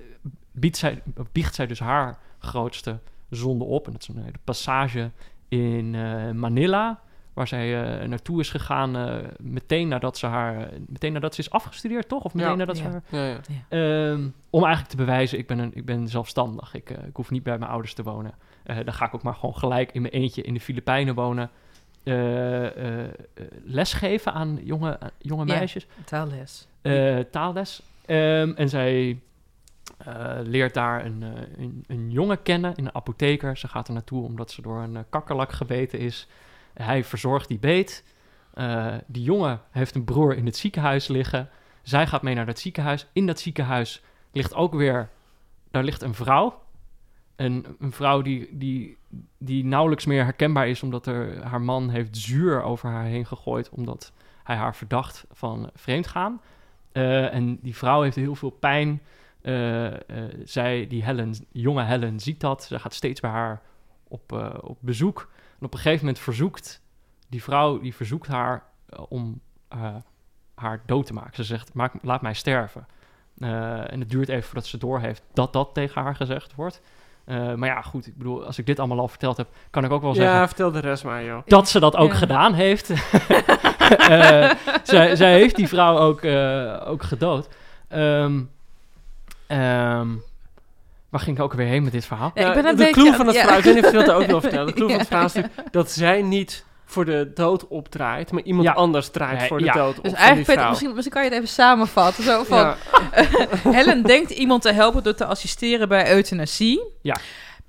biedt zij, biecht zij dus haar grootste zonde op. En dat is een hele passage in eh, Manila, waar zij eh, naartoe is gegaan eh, meteen nadat ze haar, meteen nadat ze is afgestudeerd, toch? Of meteen Ja. nadat ze Ja. haar Ja, ja. Ehm, om eigenlijk te bewijzen, ik ben, een, ik ben zelfstandig. Ik, ik hoef niet bij mijn ouders te wonen. Eh, dan ga ik ook maar gewoon gelijk in mijn eentje in de Filipijnen wonen. Eh, eh, eh, lesgeven aan jonge, jonge Ja. meisjes. Taalles. Eh, taalles. Ehm, en zij eh, leert daar een, eh, een, een jongen kennen, een apotheker. Ze gaat er naartoe omdat ze door een eh, kakkerlak gebeten is. Hij verzorgt die beet. Die jongen heeft een broer in het ziekenhuis liggen. Zij gaat mee naar dat ziekenhuis. In dat ziekenhuis ligt ook weer... Daar ligt een vrouw. Een, een vrouw die, die, die nauwelijks meer herkenbaar is... omdat er, haar man heeft zuur over haar heen gegooid... omdat hij haar verdacht van vreemdgaan. Eh, en die vrouw heeft heel veel pijn. Eh, eh, zij, die Helen, jonge Helen, ziet dat. Ze gaat steeds bij haar op, eh, op bezoek. En op een gegeven moment verzoekt die vrouw, die verzoekt haar om eh, haar dood te maken. Ze zegt, Maak, laat mij sterven. Eh, en het duurt even voordat ze doorheeft dat dat tegen haar gezegd wordt. Eh, maar ja, goed, ik bedoel, als ik dit allemaal al verteld heb, kan ik ook wel zeggen Ja, vertel de rest maar, joh. dat ze dat ook Ja. gedaan heeft. (laughs) Eh, zij, zij heeft die vrouw ook, eh, ook gedood. Ehm, ehm, waar ging ik ook weer heen met dit verhaal? Ja, ik ben een de beetje clue van het ja. verhaal, ik weet ook wil vertellen. De (laughs) clue Ja, van het verhaal is ja. natuurlijk dat zij niet voor de dood opdraait, maar iemand Ja. anders draait Nee, voor de ja. dood op Dus van eigenlijk, Peter, misschien, misschien kan je het even samenvatten. Zo van, Ja. (laughs) Helen denkt iemand te helpen door te assisteren bij euthanasie. Ja.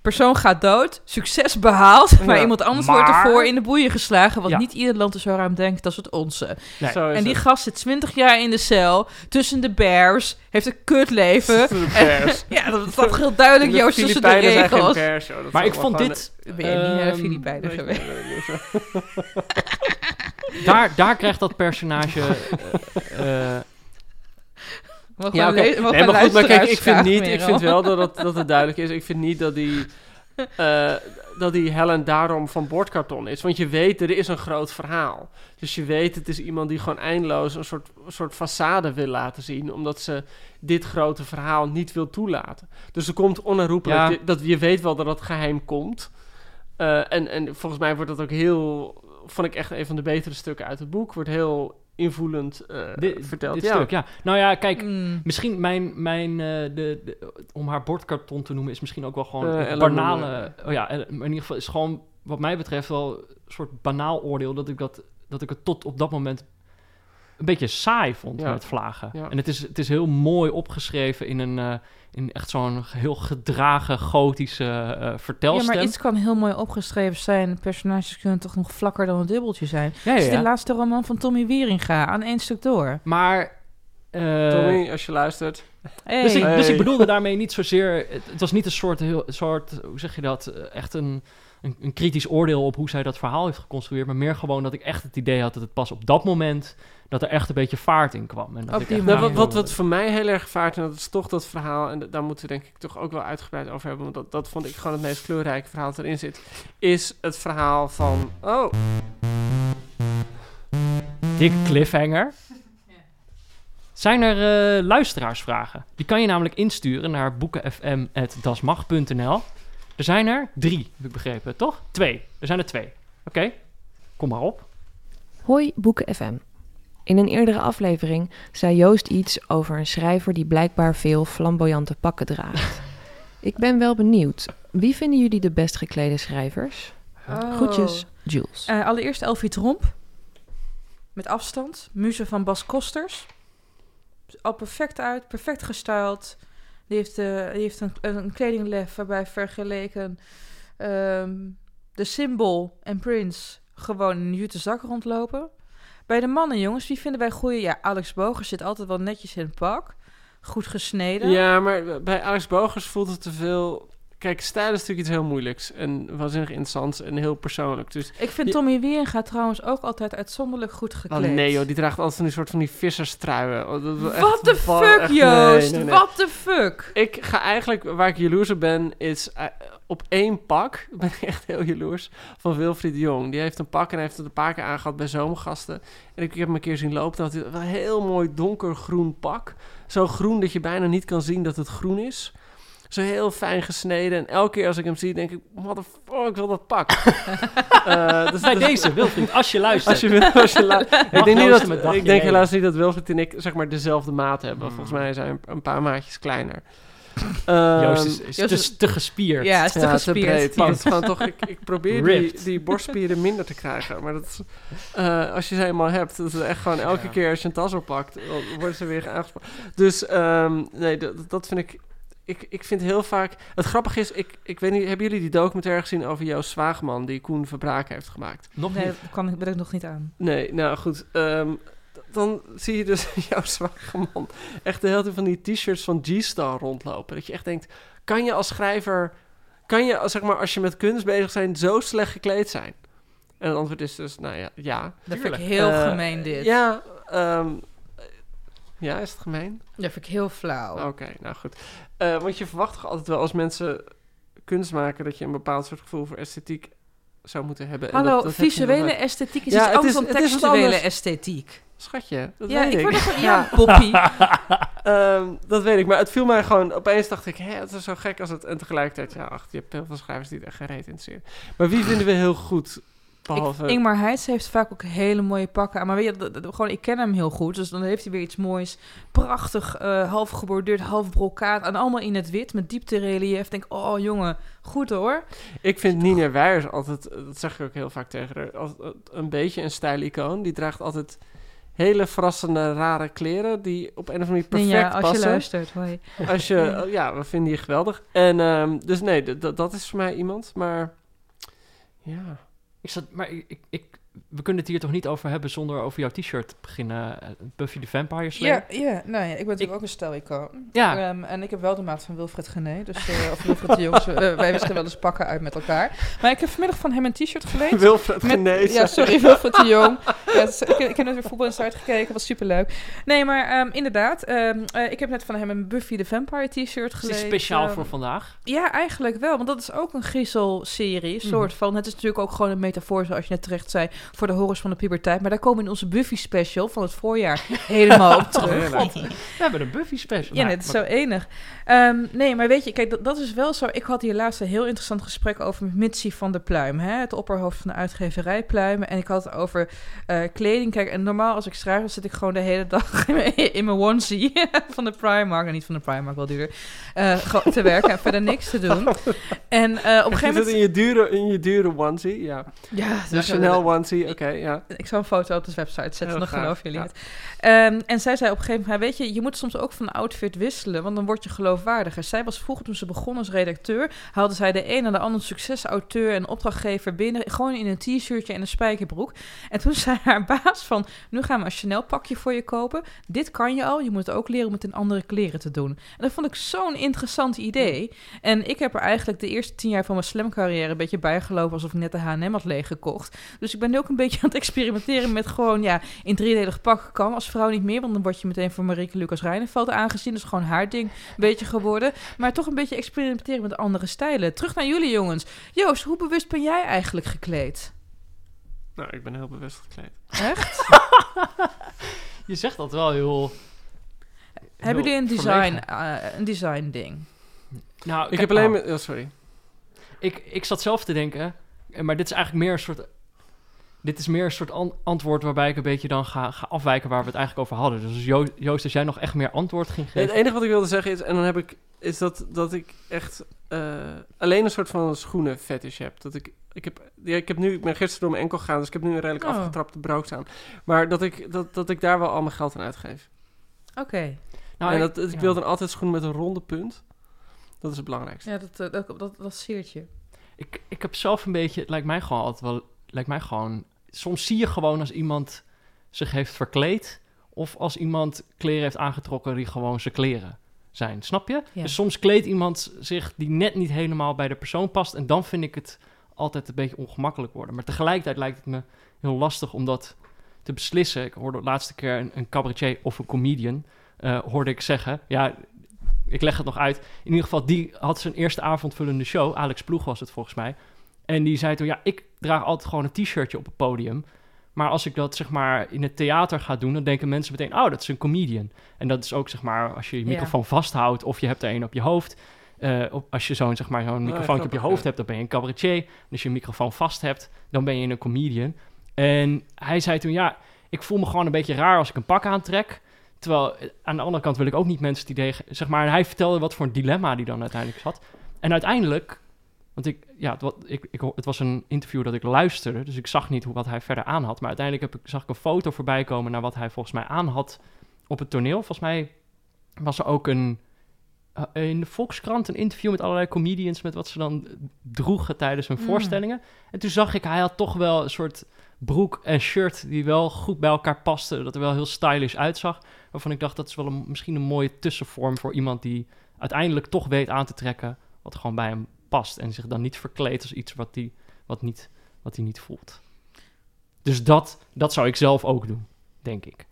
Persoon gaat dood, succes behaald, maar iemand anders Maar- wordt ervoor in de boeien geslagen. Want Ja. niet ieder land is zo ruim denkt als het onze. Nee. Zo is En die het. gast zit 20 jaar in de cel, tussen de bears, heeft een kutleven. De pers. Ja, dat staat heel duidelijk, De Joost, tussen de Filipijnen zijn geen regels. joh. Maar ik vond dit... Ben je niet naar de ehm, Filipijnen geweest? Nee, nee, nee, nee. daar, daar krijgt dat personage... eh, Ja, we Nee, maar goed, maar kijk, ik vind niet, ik vind wel dat, het- dat het duidelijk is. Ik vind niet dat die, (laughs) eh, dat die Helen daarom van bordkarton is. Want je weet, er is een groot verhaal. Dus je weet, het is iemand die gewoon eindeloos een soort, een soort façade wil laten zien. Omdat ze dit grote verhaal niet wil toelaten. Dus er komt onherroepelijk, Ja. dat je weet wel dat het geheim komt. Eh, en, en volgens mij wordt dat ook heel, vond ik echt een van de betere stukken uit het boek. Wordt heel invoelend eh, dit, verteld. dit ja. stuk, ja. Nou ja, kijk, Mm. Misschien mijn, mijn uh, de, de, om haar bordkarton te noemen, is misschien ook wel gewoon Uh, een Ellen banale. Oh ja, maar in ieder geval is gewoon, wat mij betreft, wel een soort banaal oordeel dat ik, dat, dat ik het tot op dat moment een beetje saai vond Ja. met vlagen. Ja. En het is, het is heel mooi opgeschreven in een. Uh, in echt zo'n heel gedragen gotische uh, vertelstem. Ja, maar iets kan heel mooi opgeschreven zijn. Personages kunnen toch nog vlakker dan een dubbeltje zijn. Ja, ja, Het is ja. de laatste roman van Tommy Wieringa, aan één stuk door. Maar... Uh, Tommy, als je luistert. Hey. Dus, ik, Hey. dus ik bedoelde daarmee niet zozeer... Het, het was niet een soort, heel, soort... Hoe zeg je dat? eh, Echt een, een, een kritisch oordeel op hoe zij dat verhaal heeft geconstrueerd. Maar meer gewoon dat ik echt het idee had dat het pas op dat moment... dat er echt een beetje vaart in kwam. En dat ik echt Nou, wat, wat, voor mij heel erg vaart, en dat is toch dat verhaal, en da- daar moeten we denk ik toch ook wel uitgebreid over hebben, want dat, dat vond ik gewoon het meest kleurrijke verhaal dat erin zit, is het verhaal van, oh, Dikke cliffhanger. Zijn er eh, luisteraarsvragen? Die kan je namelijk insturen naar boekenfm.dasmag.nl. Er zijn er drie, heb ik begrepen, toch? Twee. Er zijn er twee. Oké, kom maar op. Hoi Boeken FM. In een eerdere aflevering zei Joost iets over een schrijver die blijkbaar veel flamboyante pakken draagt. (laughs) Ik ben wel benieuwd. Wie vinden jullie de best geklede schrijvers? Oh. Groetjes, Jules. Eh, allereerst Elfie Tromp. Met afstand. Muze van Bas Kosters. Al perfect uit, perfect gestyled. Die heeft, eh, die heeft een, een kledinglef waarbij vergeleken ehm, de Symbol en Prince gewoon in een jute zak rondlopen. Bij de mannen, jongens, wie vinden wij goede? Ja, Alex Boger zit altijd wel netjes in het pak. Goed gesneden. Ja, maar bij Alex Bogers voelt het te veel... Kijk, stijl is natuurlijk iets heel moeilijks. En waanzinnig interessants en heel persoonlijk. Dus Ik vind Tommy Wieringa trouwens ook altijd uitzonderlijk goed Oh, gekleed. nee joh, die draagt altijd die soort van die visserstruien. Oh, dat is echt- What the wa- fuck, Joost? What the fuck? Ik ga eigenlijk, waar ik jaloers op ben, is eh, op één pak, (laughs) ben ik echt heel jaloers, van Wilfried de Jong. Die heeft een pak en hij heeft het een paar keer aangehad bij zomergasten. En ik, heb hem een keer zien lopen, dat hij een heel mooi donkergroen pak. Zo groen dat je bijna niet kan zien dat het groen is. Zo heel fijn gesneden. En elke keer als ik hem zie, denk ik, what the fuck, ik wil dat pak. (laughs) Eh, dus, Bij dus- deze, Wilfried, als je luistert. Als je, wil- als je la- (laughs) ik denk, niet dat, ik denk helaas niet dat Wilfried en ik zeg maar dezelfde maat hebben. Hmm. Volgens mij zijn we een paar maatjes kleiner. Joost is, Ehm, is Joost te, is- te gespierd. Ja, is te ja, te gespierd. Dat is gewoon toch, ik, ik probeer die, die borstspieren minder te krijgen. Maar dat eh, als je ze eenmaal hebt, dat is echt gewoon elke keer als je een tas oppakt, worden ze weer aangesproken. Dus ehm, nee, dat, dat vind ik, ik... Ik vind heel vaak... Het grappige is, ik, ik weet niet, hebben jullie die documentaire gezien over Joost Zwaagman, die Koen Verbraken heeft gemaakt? Nog Nee, niet. dat kan, ik- ben ik nog niet aan. Nee, nou goed. ehm, d- dan zie je dus (laughs) jouw zwakke man echt de hele tijd van die t-shirts van G-Star rondlopen. Dat je echt denkt, kan je als schrijver, kan je als, zeg maar, als je met kunst bezig bent, zo slecht gekleed zijn? En het antwoord is dus, nou ja, ja. Dat vind ik heel Eh, gemeen, dit. Ja, ehm, ja, is het gemeen? Dat vind ik heel flauw. Oké, nou goed. Eh, want je verwacht toch altijd wel als mensen kunst maken dat je een bepaald soort gevoel voor esthetiek zou moeten hebben. En Hallo, dat, dat visuele esthetiek is Ja, iets anders is- dan textuele esthetiek. Schatje, dat ja, weet ik ik. word er (laughs) ja, Poppy. (laughs) Ehm, dat weet ik, maar het viel mij gewoon... Opeens dacht ik, hè, het is zo gek als het... En tegelijkertijd, ja, ach, je hebt heel veel schrijvers die het echt geen reet interesseren. Maar wie vinden we heel goed? Behalve... Ik, Ingmar Heitz heeft vaak ook hele mooie pakken aan. Maar weet je, dat- dat- gewoon, ik ken hem heel goed. Dus dan heeft hij weer iets moois. Prachtig, eh, half geborduurd, half brokaat. En allemaal in het wit, met diepte relief. Denk, oh jongen, goed hoor. Ik vind Nina Weijers altijd... Dat zeg ik ook heel vaak tegen haar. Als, een beetje een stijlicoon. Die draagt altijd hele verrassende, rare kleren... die op een of andere manier perfect Nee, ja, als passen. je luistert. Hoi. Als je... (laughs) Ja, we vinden die geweldig. En ehm, dus nee, dat is voor mij iemand. Maar ja... Ik zat, maar ik, ik, ik- we kunnen het hier toch niet over hebben zonder over jouw t-shirt te beginnen. eh, Buffy the Vampire Slayer. Ja, ja, nou ja, ik ben natuurlijk ook een stijlicoon. Ja. Ehm, en ik heb wel de maat van Wilfred Gené. Dus, eh, of Wilfred de Jongs. eh, wij wisselen wel eens pakken uit met elkaar. Maar ik heb vanmiddag van hem een t-shirt geleend. Wilfred Met- Genees. Ja, sorry, Wilfred de Jong. Ja, is- ik, ik heb net weer voetbal Insight gekeken, was superleuk. Nee, maar ehm, inderdaad, ehm, eh, ik heb net van hem een Buffy the Vampire t-shirt Is die gelezen. speciaal voor vandaag? Ja, eigenlijk wel, want dat is ook een griezelserie, Mhm. soort van. Het is natuurlijk ook gewoon een metafoor, zoals je net terecht zei, voor de horrors van de puberteit. Maar daar komen we in onze Buffy special van het voorjaar helemaal op (laughs) terug. We hebben een Buffy special. Ja, Nou, net is maar- zo enig. Ehm, nee, maar weet je, kijk, dat, dat is wel zo. Ik had hier laatst een heel interessant gesprek over met Mitsi van der Pluim, hè, het opperhoofd van de uitgeverij Pluimen. En ik had het over eh, kleding. Kijk, en normaal als ik schrijf, dan zit ik gewoon de hele dag (laughs) in mijn, onesie (laughs) van de Primark, en niet van de Primark, wel duurder, gewoon te werken en verder niks te doen. En eh, op een gegeven moment... in je dure, in je dure onesie, ja. Ja, De Chanel onesie, oké, ja. ik zal een foto op de website zetten, Heel dan geloven jullie ja. het. Ehm, en zij zei op een gegeven moment, weet je, je moet soms ook van outfit wisselen, want dan word je geloofwaardiger. Zij was vroeger, toen ze begon als redacteur, haalde zij de een en de ander succesauteur en opdrachtgever binnen, gewoon in een t-shirtje en een spijkerbroek. En toen (laughs) zei haar baas van, nu gaan we een Chanel pakje voor je kopen. Dit kan je al, je moet het ook leren om het in andere kleren te doen. En dat vond ik zo'n interessant idee. En ik heb er eigenlijk de eerste tien jaar van mijn slam carrière een beetje bijgelopen alsof ik net de H&M had leeggekocht. Dus ik ben nu ook een beetje aan het experimenteren met gewoon, ja, in driedelig pak kan als vrouw niet meer, want dan word je meteen voor Marieke Lucas Rijneveld aangezien. Dus gewoon haar ding een beetje geworden. Maar toch een beetje experimenteren met andere stijlen. Terug naar jullie jongens. Joost, hoe bewust ben jij eigenlijk gekleed? Nou, ik ben heel bewust gekleed. Echt? (laughs) Je zegt dat wel heel Hebben jullie een design, eh, een design ding? Nou, Ik heb alleen... maar- oh, sorry. ik, ik zat zelf te denken, eh, maar dit is eigenlijk meer een soort... Dit is meer een soort an- antwoord waarbij ik een beetje dan ga, ga afwijken waar we het eigenlijk over hadden. Dus Jo- Joost, als jij nog echt meer antwoord ging Het geven... enige wat ik wilde zeggen is, en dan heb ik, is dat, dat ik echt eh, alleen een soort van schoenen fetish heb. Dat ik, ik heb, ja, ik heb nu, ik ben gisteren door mijn enkel gegaan, dus ik heb nu een redelijk Oh. afgetrapte broek aan. Maar dat ik, dat, dat ik daar wel al mijn geld aan uitgeef. Oké. Nou, en ik- dat, ik ja. wil dan altijd schoenen met een ronde punt. Dat is het belangrijkste. Ja, dat, eh, dat, dat, dat je. Ik, ik heb zelf een beetje, het lijkt mij gewoon altijd wel, lijkt mij gewoon, soms zie je gewoon als iemand zich heeft verkleed of als iemand kleren heeft aangetrokken die gewoon zijn kleren zijn, snap je? Ja. Dus soms kleedt iemand zich die net niet helemaal bij de persoon past en dan vind ik het altijd een beetje ongemakkelijk worden. Maar tegelijkertijd lijkt het me heel lastig om dat te beslissen. Ik hoorde de laatste keer een, een cabaretier of een comedian, eh, hoorde ik zeggen, ja, ik leg het nog uit. In ieder geval, die had zijn eerste avondvullende show. Alex Ploeg was het volgens mij. En die zei toen, ja, ik draag altijd gewoon een t-shirtje op het podium. Maar als ik dat zeg maar in het theater ga doen, dan denken mensen meteen, oh, dat is een comedian. En dat is ook zeg maar als je je Ja. microfoon vasthoudt of je hebt er een op je hoofd. Eh, op, als je zo'n zeg maar zo'n microfoon op je hoofd ja. hebt, dan ben je een cabaretier. En als je een microfoon vast hebt, dan ben je een comedian. En hij zei toen, ja, ik voel me gewoon een beetje raar als ik een pak aantrek. Terwijl eh, aan de andere kant wil ik ook niet mensen die tegen, zeg maar, hij vertelde wat voor een dilemma die dan uiteindelijk zat. En uiteindelijk, want ik, ja, het, ik, ik, het was een interview dat ik luisterde, dus ik zag niet hoe, wat hij verder aan had. Maar uiteindelijk heb ik, zag ik een foto voorbij komen naar wat hij volgens mij aan had op het toneel. Volgens mij was er ook een, eh, in de Volkskrant een interview met allerlei comedians met wat ze dan droegen tijdens hun Mm. voorstellingen. En toen zag ik, hij had toch wel een soort broek en shirt die wel goed bij elkaar pasten, dat er wel heel stylish uitzag. Waarvan ik dacht, dat is wel een, misschien een mooie tussenvorm voor iemand die uiteindelijk toch weet aan te trekken wat gewoon bij hem past. En zich dan niet verkleedt als iets wat hij wat niet, wat hij niet voelt. Dus dat, dat zou ik zelf ook doen, denk ik.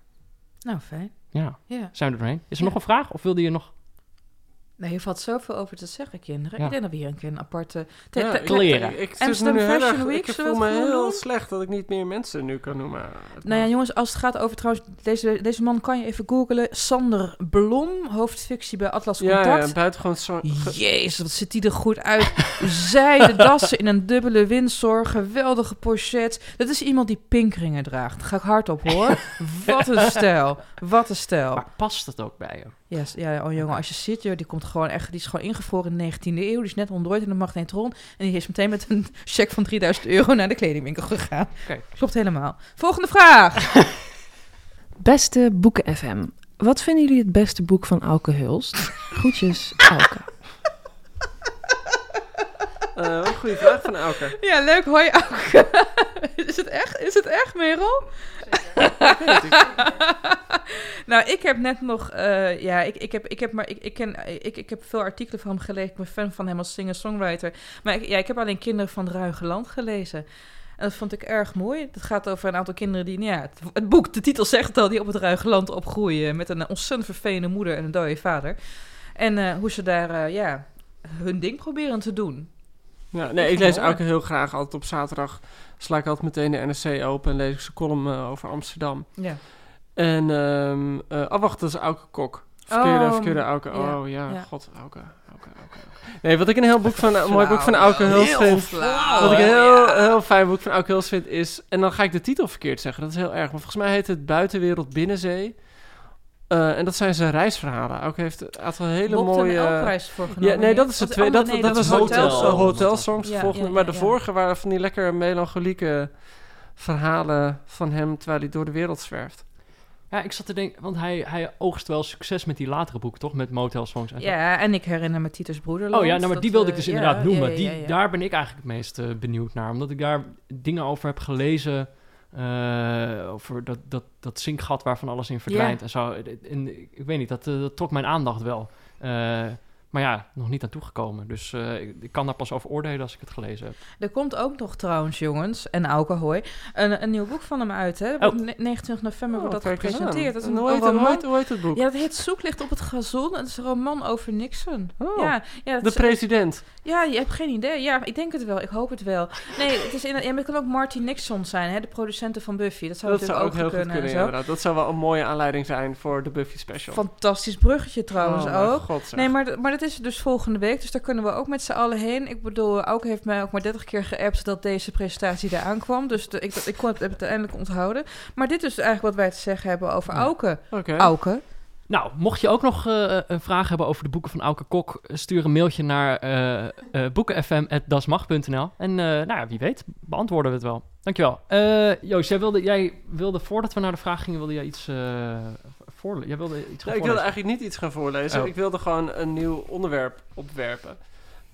Nou, fijn. Ja, Ja. zijn we er doorheen? Is er Ja. nog een vraag? Of wilde je nog... Nee, je valt zoveel over te zeggen, kinderen. Ja. Ik denk dat we hier een keer een aparte... Ja, te- ik- kleren. Ik, ik, zit Amsterdam nu heel Fashion erg- Week, ik voel het me heel doen? slecht dat ik niet meer mensen nu kan noemen. Nou ja, jongens, als het gaat over trouwens... Deze, deze man kan je even googlen. Sander Blom, hoofdfunctie bij Atlas ja, Contact. ja, buitengewoon zo... Jezus, wat ziet die er goed uit. (laughs) Zijde dassen in een dubbele windsor. Geweldige pochet. Dat is iemand die pinkringen draagt. Daar ga ik hard op, hoor. (laughs) Wat een stijl. Wat een stijl. Maar past het ook bij je? Yes, ja, oh jongen, als je ziet, joh, die komt gewoon echt, die is gewoon ingevroren in de 19e eeuw. Die is net ontdooid in de magnetron. En die is meteen met een (laughs) cheque van 3000 euro naar de kledingwinkel gegaan. Oké. Klopt helemaal. Volgende vraag. (laughs) Beste Boeken FM. Wat vinden jullie het beste boek van Auke Hulst? Groetjes, Auke. (laughs) Eh, goede vraag van Auke. (laughs) Ja, leuk. Hoi, Auke. (laughs) Is het echt? Is het echt, Merel? (laughs) nou, ik heb net nog... eh, ja, ik, ik, heb, ik, heb maar, ik, ik, ken, ik, ik heb veel artikelen van hem gelezen. Ik ben fan van hem als singer-songwriter. Maar ik, ja, ik heb alleen Kinderen van het Ruige Land gelezen. En dat vond ik erg mooi. Het gaat over een aantal kinderen die... nou Ja, het, het boek, de titel zegt het al, die op het Ruige Land opgroeien... met een ontzettend vervelende moeder en een dode vader. En eh, hoe ze daar, eh, ja, hun ding proberen te doen. Ja, nee, ik lees Auke heel graag. Altijd op zaterdag sla ik altijd meteen de NRC open en lees ik zijn column eh, over Amsterdam. Ja. En, eh oh wacht, dat is Auke Kok. Verkeerde, Oh, verkeerde Auke. ja, Oh ja, ja. god, Auke, Auke, Auke. Nee, wat ik een heel boek van, een mooi boek van Auke Huls vind. flauw, Wat ik een heel, Ja. heel fijn boek van Auke Huls vind is... En dan ga ik de titel verkeerd zeggen, dat is heel erg. Maar volgens mij heet het Buitenwereld Binnenzee. Eh, en dat zijn zijn reisverhalen. Auke heeft een aantal hele Bob mooie... de L-prijs voor genomen. Ja, nee, dat is de tweede. Dat, nee, was dat Hotel, is Hotel. Hotelsongs. Ja, volgende, ja, maar de ja. vorige waren van die lekker melancholieke verhalen van hem... terwijl hij door de wereld zwerft. Ja, ik zat te denken, want hij, hij oogst wel succes met die latere boek, toch? Met Motel Songs. en zo. Ja, en ik herinner me Titus Broederland. Oh ja, nou, maar die wilde ik eh, dus ja, inderdaad noemen. ja, ja, die, ja. Daar ben ik eigenlijk het meest eh, benieuwd naar. Omdat ik daar dingen over heb gelezen. Eh, over dat, dat, dat zinkgat waarvan alles in verdwijnt Ja. en zo. En ik, ik weet niet, dat, eh, dat trok mijn aandacht wel. Eh, Maar ja, nog niet aan toegekomen. Dus eh, ik, ik kan daar pas over oordelen als ik het gelezen heb. Er komt ook nog trouwens, jongens, en alcohol, een, een nieuw boek van hem uit. Hè? Oh. Op ne- 29 november wordt dat kijk eens gepresenteerd. Dat is En een, hoe, heet, een het- hoe, roman. hoe heet het boek? Ja, dat heet Zoek ligt op het gazon. Het is een roman over Nixon. Oh, ja, ja, dat de is- president. Ja, je hebt geen idee. Ja, ik denk het wel. Ik hoop het wel. Nee, het, is in, ja, het kan ook Marty Nixon zijn, hè, de producenten van Buffy. Dat zou Dat natuurlijk zou ook heel goed kunnen. kunnen, en zo. inderdaad. Dat zou wel een mooie aanleiding zijn voor de Buffy special. Fantastisch bruggetje trouwens Oh, ook. god, nee, maar, maar dat is dus volgende week. Dus daar kunnen we ook met z'n allen heen. Ik bedoel, Auke heeft mij ook maar 30 keer geappt dat deze presentatie eraan kwam. Dus de- ik, ik kon het, heb het uiteindelijk onthouden. Maar dit is eigenlijk wat wij te zeggen hebben over Ja. Auke. Oké. Auke. Nou, mocht je ook nog eh, een vraag hebben over de boeken van Auke Kok, stuur een mailtje naar eh eh, boekenfm.dasmag.nl. En eh, nou ja, wie weet, beantwoorden we het wel. Dankjewel. Eh Joost, jij wilde, jij wilde voordat we naar de vraag gingen, wilde jij iets uh, voorlezen? Jij wilde iets gaan ik wilde eigenlijk niet iets gaan voorlezen. Oh. Ik wilde gewoon een nieuw onderwerp opwerpen.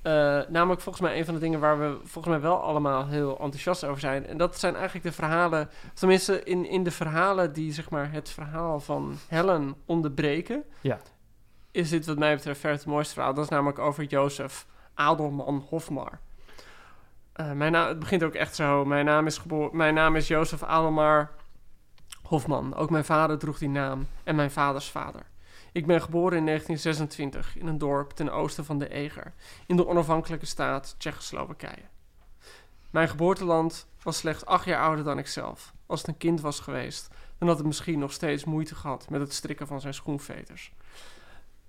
Eh, namelijk volgens mij een van de dingen waar we volgens mij wel allemaal heel enthousiast over zijn. En dat zijn eigenlijk de verhalen, tenminste in, in de verhalen die zeg maar het verhaal van Helen onderbreken. Ja. Is dit wat mij betreft ver het mooiste verhaal. Dat is namelijk over Jozef Adelman Hofmar. Eh, mijn naam, het begint ook echt zo. Mijn naam is, geboren, mijn naam is Jozef Adelmar Hofman. Ook mijn vader droeg die naam en mijn vaders vader. Ik ben geboren in 1926 in een dorp ten oosten van de Eger, in de onafhankelijke staat Tsjechoslowakije. Mijn geboorteland was slechts acht jaar ouder dan ikzelf. Als het een kind was geweest, dan had het misschien nog steeds moeite gehad met het strikken van zijn schoenveters.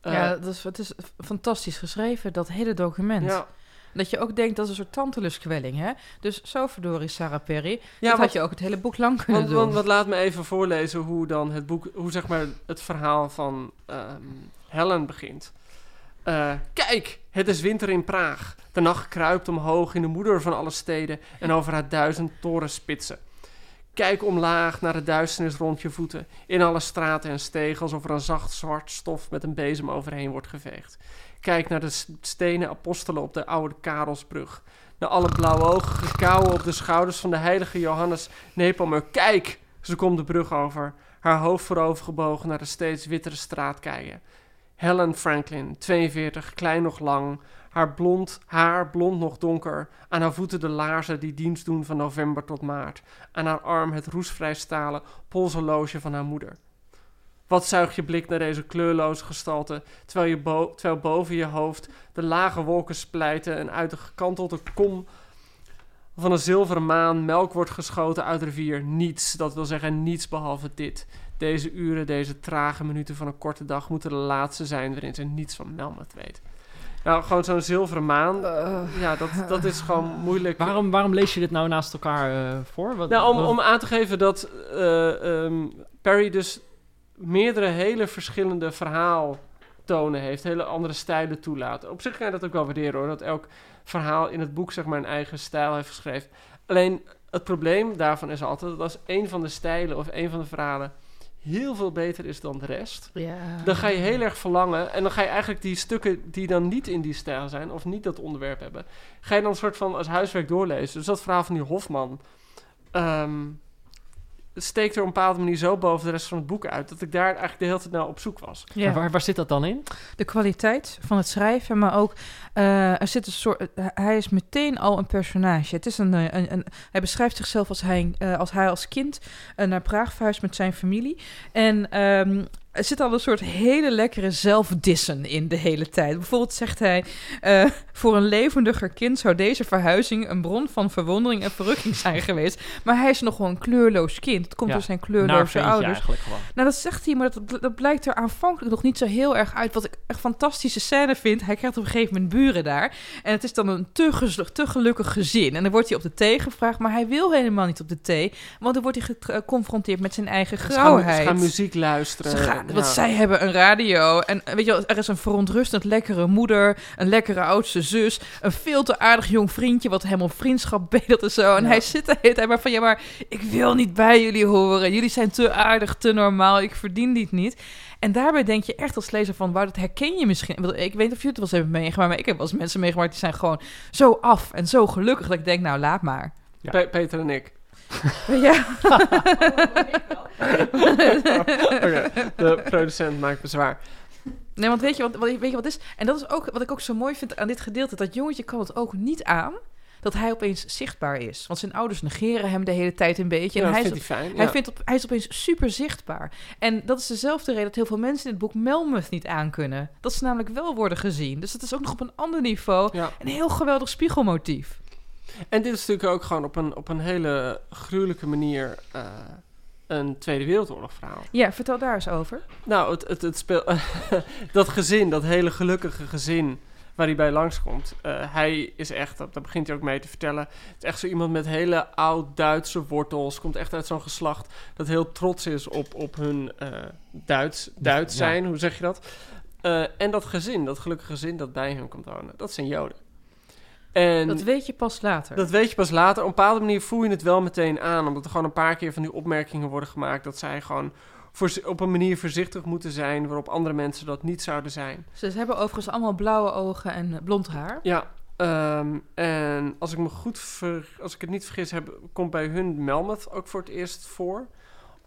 Uh, ja, dat is, het is fantastisch geschreven, dat hele document. Ja. Dat je ook denkt, dat is een soort tanteluskwelling, hè? Dus zo verdorie, Sarah Perry. Ja, dat had je ook het hele boek lang kunnen want, doen. Want, want laat me even voorlezen hoe dan het boek, hoe zeg maar het verhaal van um, Helen begint. Uh, kijk, het is winter in Praag. De nacht kruipt omhoog in de moeder van alle steden en over haar duizend torenspitsen. Kijk omlaag naar de duisternis rond je voeten. In alle straten en stegen alsof er een zacht zwart stof met een bezem overheen wordt geveegd. Kijk naar de stenen apostelen op de oude Karelsbrug. Naar alle blauwogige kauwen op de schouders van de heilige Johannes Nepomuk. Kijk! Ze komt de brug over, haar hoofd voorover gebogen naar de steeds wittere straat kijken. Helen Franklin, 42, klein nog lang, haar blond haar blond nog donker, aan haar voeten de laarzen die dienst doen van november tot maart, aan haar arm het roestvrij stalen polshorloge van haar moeder. Wat zuigt je blik naar deze kleurloze gestalte, terwijl, je bo terwijl boven je hoofd de lage wolken splijten en uit de gekantelde kom van een zilveren maan melk wordt geschoten uit de rivier. Niets, dat wil zeggen niets behalve dit. Deze uren, deze trage minuten van een korte dag moeten de laatste zijn waarin ze niets van Melmoth weet. Nou, gewoon zo'n zilveren maan. Uh, ja, dat, dat is gewoon (laughs) moeilijk. Waarom, waarom lees je dit nou naast elkaar uh, voor? Wat, nou, om, wat... om aan te geven dat uh, um, Perry dus meerdere hele verschillende verhaaltonen heeft. Hele andere stijlen toelaat. Op zich kan je dat ook wel waarderen hoor. Dat elk verhaal in het boek zeg maar een eigen stijl heeft geschreven. Alleen het probleem daarvan is altijd dat als een van de stijlen of een van de verhalen heel veel beter is dan de rest, ja. dan ga je heel erg verlangen en dan ga je eigenlijk die stukken die dan niet in die stijl zijn of niet dat onderwerp hebben, ga je dan een soort van als huiswerk doorlezen. Dus dat verhaal van die Hofman um, steekt er op een bepaalde manier zo boven de rest van het boek uit dat ik daar eigenlijk de hele tijd naar op zoek was. Ja. Waar, waar zit dat dan in? De kwaliteit van het schrijven, maar ook uh, er zit een soort. Uh, hij is meteen al een personage. Het is een, een, een hij beschrijft zichzelf als hij, uh, als, hij als kind naar Praag verhuist met zijn familie. En um, er zit al een soort hele lekkere zelfdissen in de hele tijd. Bijvoorbeeld zegt hij: uh, Voor een levendiger kind zou deze verhuizing een bron van verwondering en verrukking zijn geweest. Maar hij is nog wel een kleurloos kind. Het komt ja, door zijn kleurloze ouders. Gewoon. Nou, dat zegt hij, maar dat, dat blijkt er aanvankelijk nog niet zo heel erg uit. Wat ik echt fantastische scène vind. Hij krijgt op een gegeven moment buren daar. En het is dan een te, te gelukkig gezin. En dan wordt hij op de thee gevraagd, maar hij wil helemaal niet op de thee. Want dan wordt hij geconfronteerd met zijn eigen grauwheid. Ze gaan, ze gaan muziek luisteren. Ze gaan, want ja. zij hebben een radio. En weet je wel, er is een verontrustend lekkere moeder. Een lekkere oudste zus. Een veel te aardig jong vriendje. Wat helemaal vriendschap (laughs) bedelt en zo. En ja. hij zit de hele tijd maar van... Ja, maar ik wil niet bij jullie horen. Jullie zijn te aardig, te normaal. Ik verdien dit niet. En daarbij denk je echt als lezer van... Wauw, dat herken je misschien. Ik weet niet of jullie het wel eens hebben meegemaakt. Maar ik heb wel eens mensen meegemaakt... Die zijn gewoon zo af en zo gelukkig. Dat ik denk, nou, laat maar. Ja. Peter en ik. Ja. okay, de producent maakt bezwaar. Nee, want weet je wat, wat, weet je wat is? En dat is ook wat ik ook zo mooi vind aan dit gedeelte. Dat jongetje kan het ook niet aan dat hij opeens zichtbaar is. Want zijn ouders negeren hem de hele tijd een beetje. Ja, en hij, vindt is, hij fijn, hij, ja. vindt op, hij is opeens super zichtbaar. En dat is dezelfde reden dat heel veel mensen in het boek Melmoth niet aankunnen. Dat ze namelijk wel worden gezien. Dus dat is ook nog op een ander niveau Ja. een heel geweldig spiegelmotief. En dit is natuurlijk ook gewoon op een, op een hele gruwelijke manier eh, een Tweede Wereldoorlog verhaal. Ja, vertel daar eens over. Nou, het, het, het speel, (laughs) dat gezin, dat hele gelukkige gezin waar hij bij langskomt. eh hij is echt, dat, daar begint hij ook mee te vertellen. Het is echt zo iemand met hele oud-Duitse wortels. Komt echt uit zo'n geslacht dat heel trots is op, op hun eh, Duits, Duits Ja. zijn. Hoe zeg je dat? Eh, en dat gezin, dat gelukkige gezin dat bij hen komt wonen, dat zijn Joden. En Dat weet je pas later. dat weet je pas later. Op een bepaalde manier voel je het wel meteen aan. Omdat er gewoon een paar keer van die opmerkingen worden gemaakt. Dat zij gewoon op een manier voorzichtig moeten zijn. Waarop andere mensen dat niet zouden zijn. Ze hebben overigens allemaal blauwe ogen en eh, blond haar. Ja. ehm, en als ik me goed ver, als ik het niet vergis, heb, komt bij hun Melmoth ook voor het eerst voor.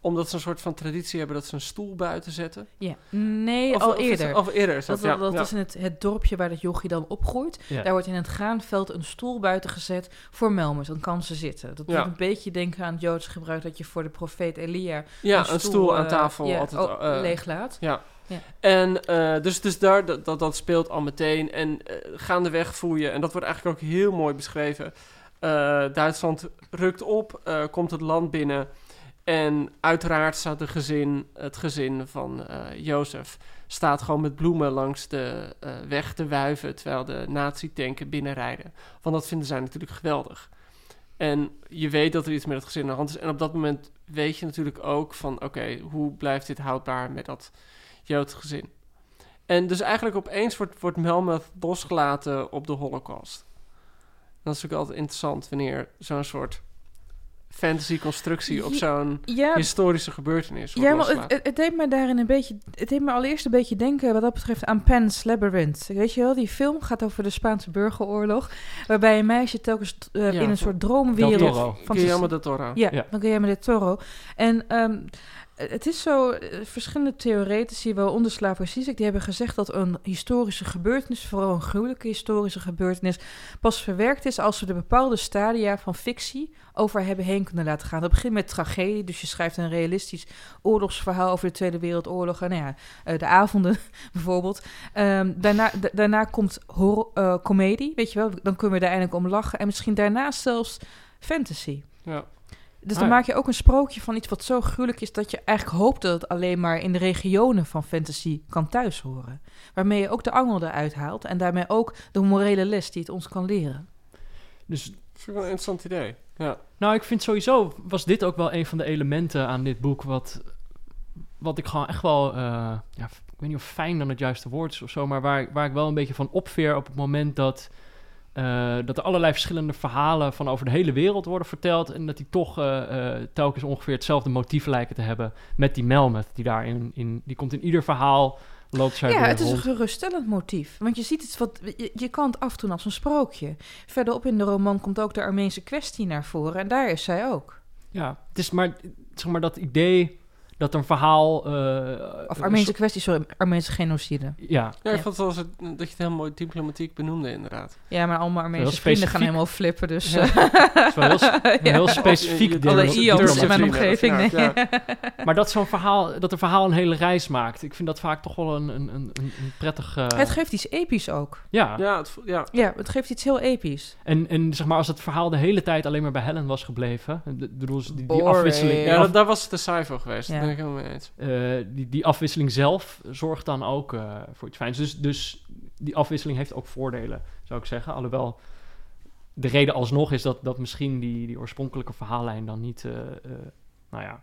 Omdat ze een soort van traditie hebben dat ze een stoel buiten zetten. Ja. Nee, Of- al of eerder. het- Of eerder is Dat, dat, ja. dat ja. is in het, het dorpje waar dat jochie dan opgroeit. Ja. Daar wordt in het graanveld een stoel buiten gezet voor Melmers. Dan kan ze zitten. Dat doet een beetje denken aan het Joods gebruik... dat je voor de profeet Elia Ja, een stoel aan eh, tafel altijd, oh, eh, leeg laat. Ja. Ja. En eh, dus, dus daar, dat, dat, speelt al meteen. En eh, gaandeweg voel je, en dat wordt eigenlijk ook heel mooi beschreven. Duitsland rukt op, komt het land binnen. En uiteraard staat de gezin, het gezin van eh Jozef, staat gewoon met bloemen langs de eh, weg te wuiven. Terwijl de nazi-tanken binnenrijden. Want dat vinden zij natuurlijk geweldig. En je weet dat er iets met het gezin aan de hand is. En op dat moment weet je natuurlijk ook van... oké, hoe blijft dit houdbaar met dat Joodse gezin? En dus eigenlijk opeens wordt, wordt Melmoth losgelaten op de holocaust. Dat is natuurlijk altijd interessant... wanneer zo'n soort fantasy-constructie... op Ja, zo'n Ja, historische gebeurtenis ja maar het, het, het deed me daarin een beetje... Het deed me allereerst een beetje denken wat dat betreft aan Pan's Labyrinth. Weet je wel, die film gaat over de Spaanse burgeroorlog... waarbij een meisje telkens eh, Ja, in een van- soort droomwereld... Del Toro. van Guillermo del Toro. Ja, Ja. dan Guillermo del Toro. En ehm, het is zo, eh, verschillende theoretici, waaronder Slavoj Zizek, die hebben gezegd dat een historische gebeurtenis, vooral een gruwelijke historische gebeurtenis, pas verwerkt is als we de bepaalde stadia van fictie over hebben heen kunnen laten gaan. Dat begint met tragedie, dus je schrijft een realistisch oorlogsverhaal over de Tweede Wereldoorlog, en nou ja, eh, de avonden (laughs) bijvoorbeeld. Ehm, daarna, da- daarna komt horror, eh, comedie, weet je wel, dan kunnen we daar eindelijk om lachen. En misschien daarna zelfs fantasy. Ja. Dus Ah, dan ja. maak je ook een sprookje van iets wat zo gruwelijk is dat je eigenlijk hoopt dat het alleen maar in de regionen van fantasy kan thuishoren. Waarmee je ook de angel eruit haalt en daarmee ook de morele les die het ons kan leren. Dus Dat vind ik wel een interessant idee. Ja. Nou, ik vind sowieso was dit ook wel een van de elementen aan dit boek wat, wat ik gewoon echt wel, eh, ja, ik weet niet of fijn dan het juiste woord is of zo, maar waar, waar ik wel een beetje van opveer op het moment dat, eh, dat er allerlei verschillende verhalen van over de hele wereld worden verteld en dat die toch eh, eh, telkens ongeveer hetzelfde motief lijken te hebben met die Melmoth die daarin, in, die komt in ieder verhaal, loopt zij Ja, het is een geruststellend motief. Want je ziet het wat. Je, je kan het afdoen als een sprookje. Verderop in de roman komt ook de Armeense kwestie naar voren. En daar is zij ook. Ja, het is maar, zeg maar dat idee dat een verhaal... eh, Of een Armeense soort- kwestie, sorry, Armeense genocide. Ja, Ja, ik Ja. vond het wel het- dat je het heel mooi diplomatiek benoemde, inderdaad. Ja, maar allemaal Armeense vrienden gaan helemaal flippen. Dus. Ja. eh, het is wel heel, (laughs) een heel specifiek deel- Alle IO's in mijn omgeving. Nee. (laughs) Maar dat zo'n verhaal, dat een verhaal een hele reis maakt. Ik vind dat vaak toch wel een, een, een, een prettig... eh, Het geeft iets episch ook. ja. Ja, het, ja. Ja, het geeft iets heel episch. En, en zeg maar, als het verhaal de hele tijd alleen maar bij Helen was gebleven... Ik bedoel, die, afwisseling... ja dat, daar was het te saai voor geweest. Ja. Daar ben ik helemaal mee eens. eh, die, die afwisseling zelf zorgt dan ook eh, voor iets fijns. Dus, dus die afwisseling heeft ook voordelen, zou ik zeggen. Alhoewel de reden alsnog is dat, dat misschien die, die oorspronkelijke verhaallijn dan niet, eh, eh, nou ja,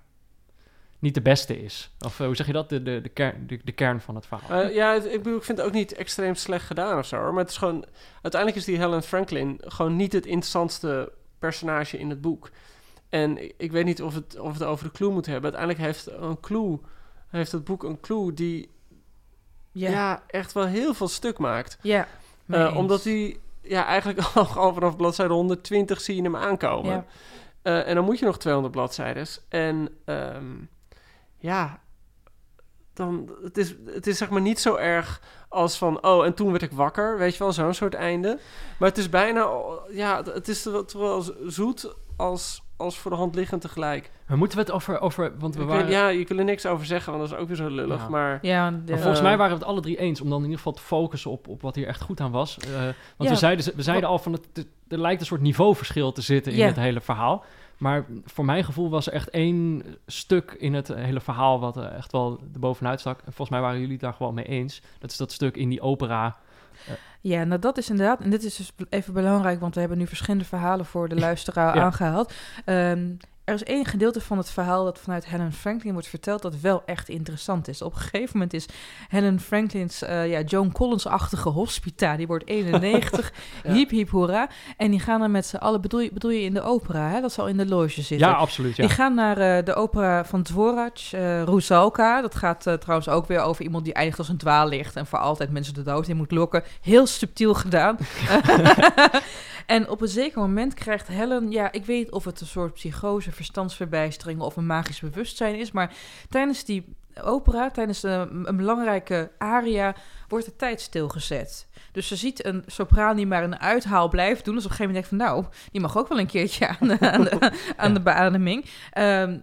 niet de beste is. Of hoe zeg je dat? De, de, de, kern, de, de kern van het verhaal. Eh, ja, het- ik bedoel, ik vind het ook niet extreem slecht gedaan of zo. hoor. Maar het is gewoon... Uiteindelijk is die Helen Franklin gewoon niet het interessantste personage in het boek. En ik, weet niet of het, of het over de clue moet hebben. Uiteindelijk heeft een clue... Heeft het boek een clue die Ja, ja. ja. echt wel heel veel stuk maakt. mee Eh, omdat hij ja, eigenlijk (laughs) al, al vanaf bladzijde 120 zie je hem aankomen. Ja. Eh, en dan moet je nog 200 bladzijden. En ehm, ja, dan het is het is zeg maar niet zo erg als van oh en toen werd ik wakker, weet je wel, zo'n soort einde. Maar het is bijna ja, het is wel zoet als als voor de hand liggend tegelijk. Maar moeten we het over... over want we Ik waren... ja, je kunt er niks over zeggen, want dat is ook weer zo lullig. Ja. Maar Ja, de- Maar volgens Eh, mij waren we het alle drie eens om dan in ieder geval te focussen op, op wat hier echt goed aan was. Eh, want Ja. we zeiden, we zeiden al van het, het- er lijkt een soort niveauverschil te zitten in Ja. het hele verhaal. Maar voor mijn gevoel was er echt één stuk in het hele verhaal wat er echt wel erbovenuit stak. En volgens mij waren jullie het daar gewoon mee eens. Dat is dat stuk in die opera. Ja, nou dat is inderdaad, en dit is dus even belangrijk, want we hebben nu verschillende verhalen voor de (laughs) luisteraar Ja. aangehaald. Ehm, er is één gedeelte van het verhaal dat vanuit Helen Franklin wordt verteld dat wel echt interessant is. Op een gegeven moment is Helen Franklin's eh, ja, Joan Collins-achtige hospita, die wordt 91, (laughs) Ja. hiep hiep hoera. En die gaan dan met z'n allen, bedoel je, bedoel je in de opera, hè? dat zal in de loge zitten. Ja, absoluut. Ja. Die gaan naar eh, de opera van Dvorak, eh Rusalka. Dat gaat trouwens ook weer over iemand die eindigt als een dwaallicht... en voor altijd mensen de dood in moet lokken. Heel subtiel gedaan. (laughs) (laughs) en op een zeker moment krijgt Helen... ja, ik weet of het een soort psychose, verstandsverbijstering... of een magisch bewustzijn is... maar tijdens die opera, tijdens de, een belangrijke aria... wordt de tijd stilgezet. Dus ze ziet een sopraan die maar een uithaal blijft doen. Dus op een gegeven moment denkt van... nou, die mag ook wel een keertje aan de, aan de, aan de beademing. Ehm,